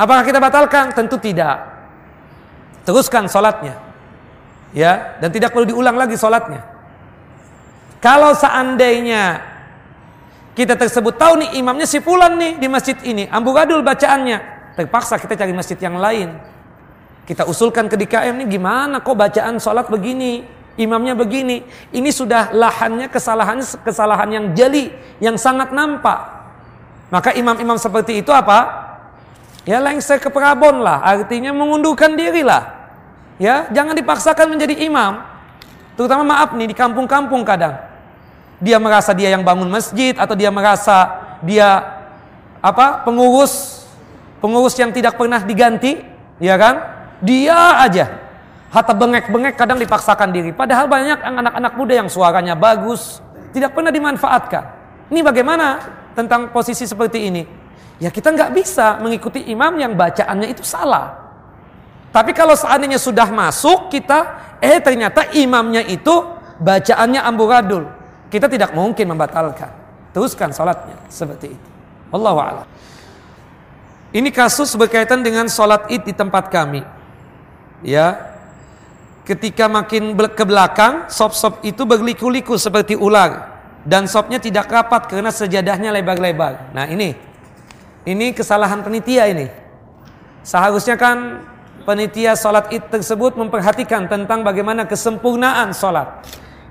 [SPEAKER 1] Apakah kita batalkan? Tentu tidak. Teruskan sholatnya ya dan tidak perlu diulang lagi sholatnya kalau seandainya kita tersebut tahu nih imamnya si fulan nih di masjid ini amburadul bacaannya terpaksa kita cari masjid yang lain kita usulkan ke DKM nih gimana kok bacaan sholat begini imamnya begini ini sudah lahannya kesalahan kesalahan yang jeli yang sangat nampak maka imam-imam seperti itu apa ya lengser ke perabon lah artinya mengundurkan diri lah Ya, jangan dipaksakan menjadi imam. Terutama maaf nih di kampung-kampung kadang. Dia merasa dia yang bangun masjid atau dia merasa dia apa? pengurus pengurus yang tidak pernah diganti, ya kan? Dia aja. Hatta bengek-bengek kadang dipaksakan diri. Padahal banyak anak-anak muda yang suaranya bagus, tidak pernah dimanfaatkan. Ini bagaimana tentang posisi seperti ini? Ya kita nggak bisa mengikuti imam yang bacaannya itu salah. Tapi kalau seandainya sudah masuk kita, eh ternyata imamnya itu bacaannya amburadul. Kita tidak mungkin membatalkan. Teruskan salatnya seperti itu. Wallahu a'lam. Ini kasus berkaitan dengan sholat id di tempat kami. Ya, ketika makin ke belakang, sop-sop itu berliku-liku seperti ular dan sopnya tidak rapat karena sejadahnya lebar-lebar. Nah ini, ini kesalahan penitia ini. Seharusnya kan penitia sholat id tersebut memperhatikan tentang bagaimana kesempurnaan sholat.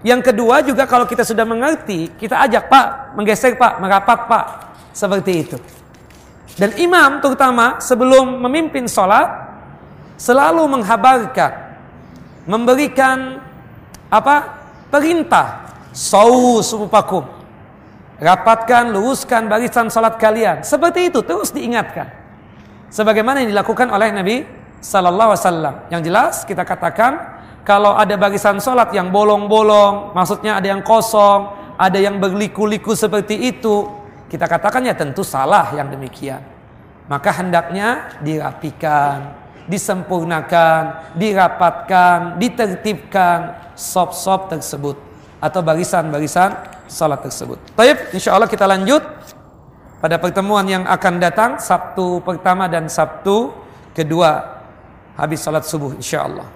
[SPEAKER 1] Yang kedua juga kalau kita sudah mengerti, kita ajak Pak, menggeser Pak, merapat Pak. Seperti itu. Dan imam terutama sebelum memimpin sholat, selalu menghabarkan, memberikan apa perintah, sau supakum. Rapatkan, luruskan barisan sholat kalian. Seperti itu terus diingatkan. Sebagaimana yang dilakukan oleh Nabi Sallallahu Alaihi Wasallam. Yang jelas kita katakan kalau ada barisan sholat yang bolong-bolong, maksudnya ada yang kosong, ada yang berliku-liku seperti itu, kita katakan ya tentu salah yang demikian. Maka hendaknya dirapikan, disempurnakan, dirapatkan, ditertibkan sop-sop tersebut atau barisan-barisan salat tersebut. Taib, insya Allah kita lanjut pada pertemuan yang akan datang Sabtu pertama dan Sabtu kedua habis salat subuh insya Allah.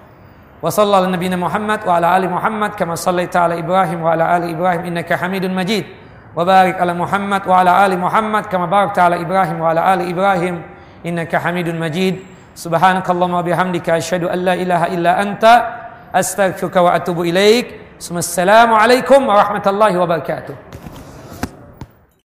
[SPEAKER 1] Wassalamualaikum Nabi Muhammad wa ala ali Muhammad kama sallaita ala Ibrahim wa ala ali Ibrahim innaka Hamidun Majid. Wa barik ala Muhammad wa ala ali Muhammad kama barakta ala Ibrahim wa ala ali Ibrahim innaka Hamidun Majid. سبحانك اللهم وبحمدك أشهد أن لا إله إلا أنت أستغفرك وأتوب إليك ثم السلام عليكم ورحمة الله وبركاته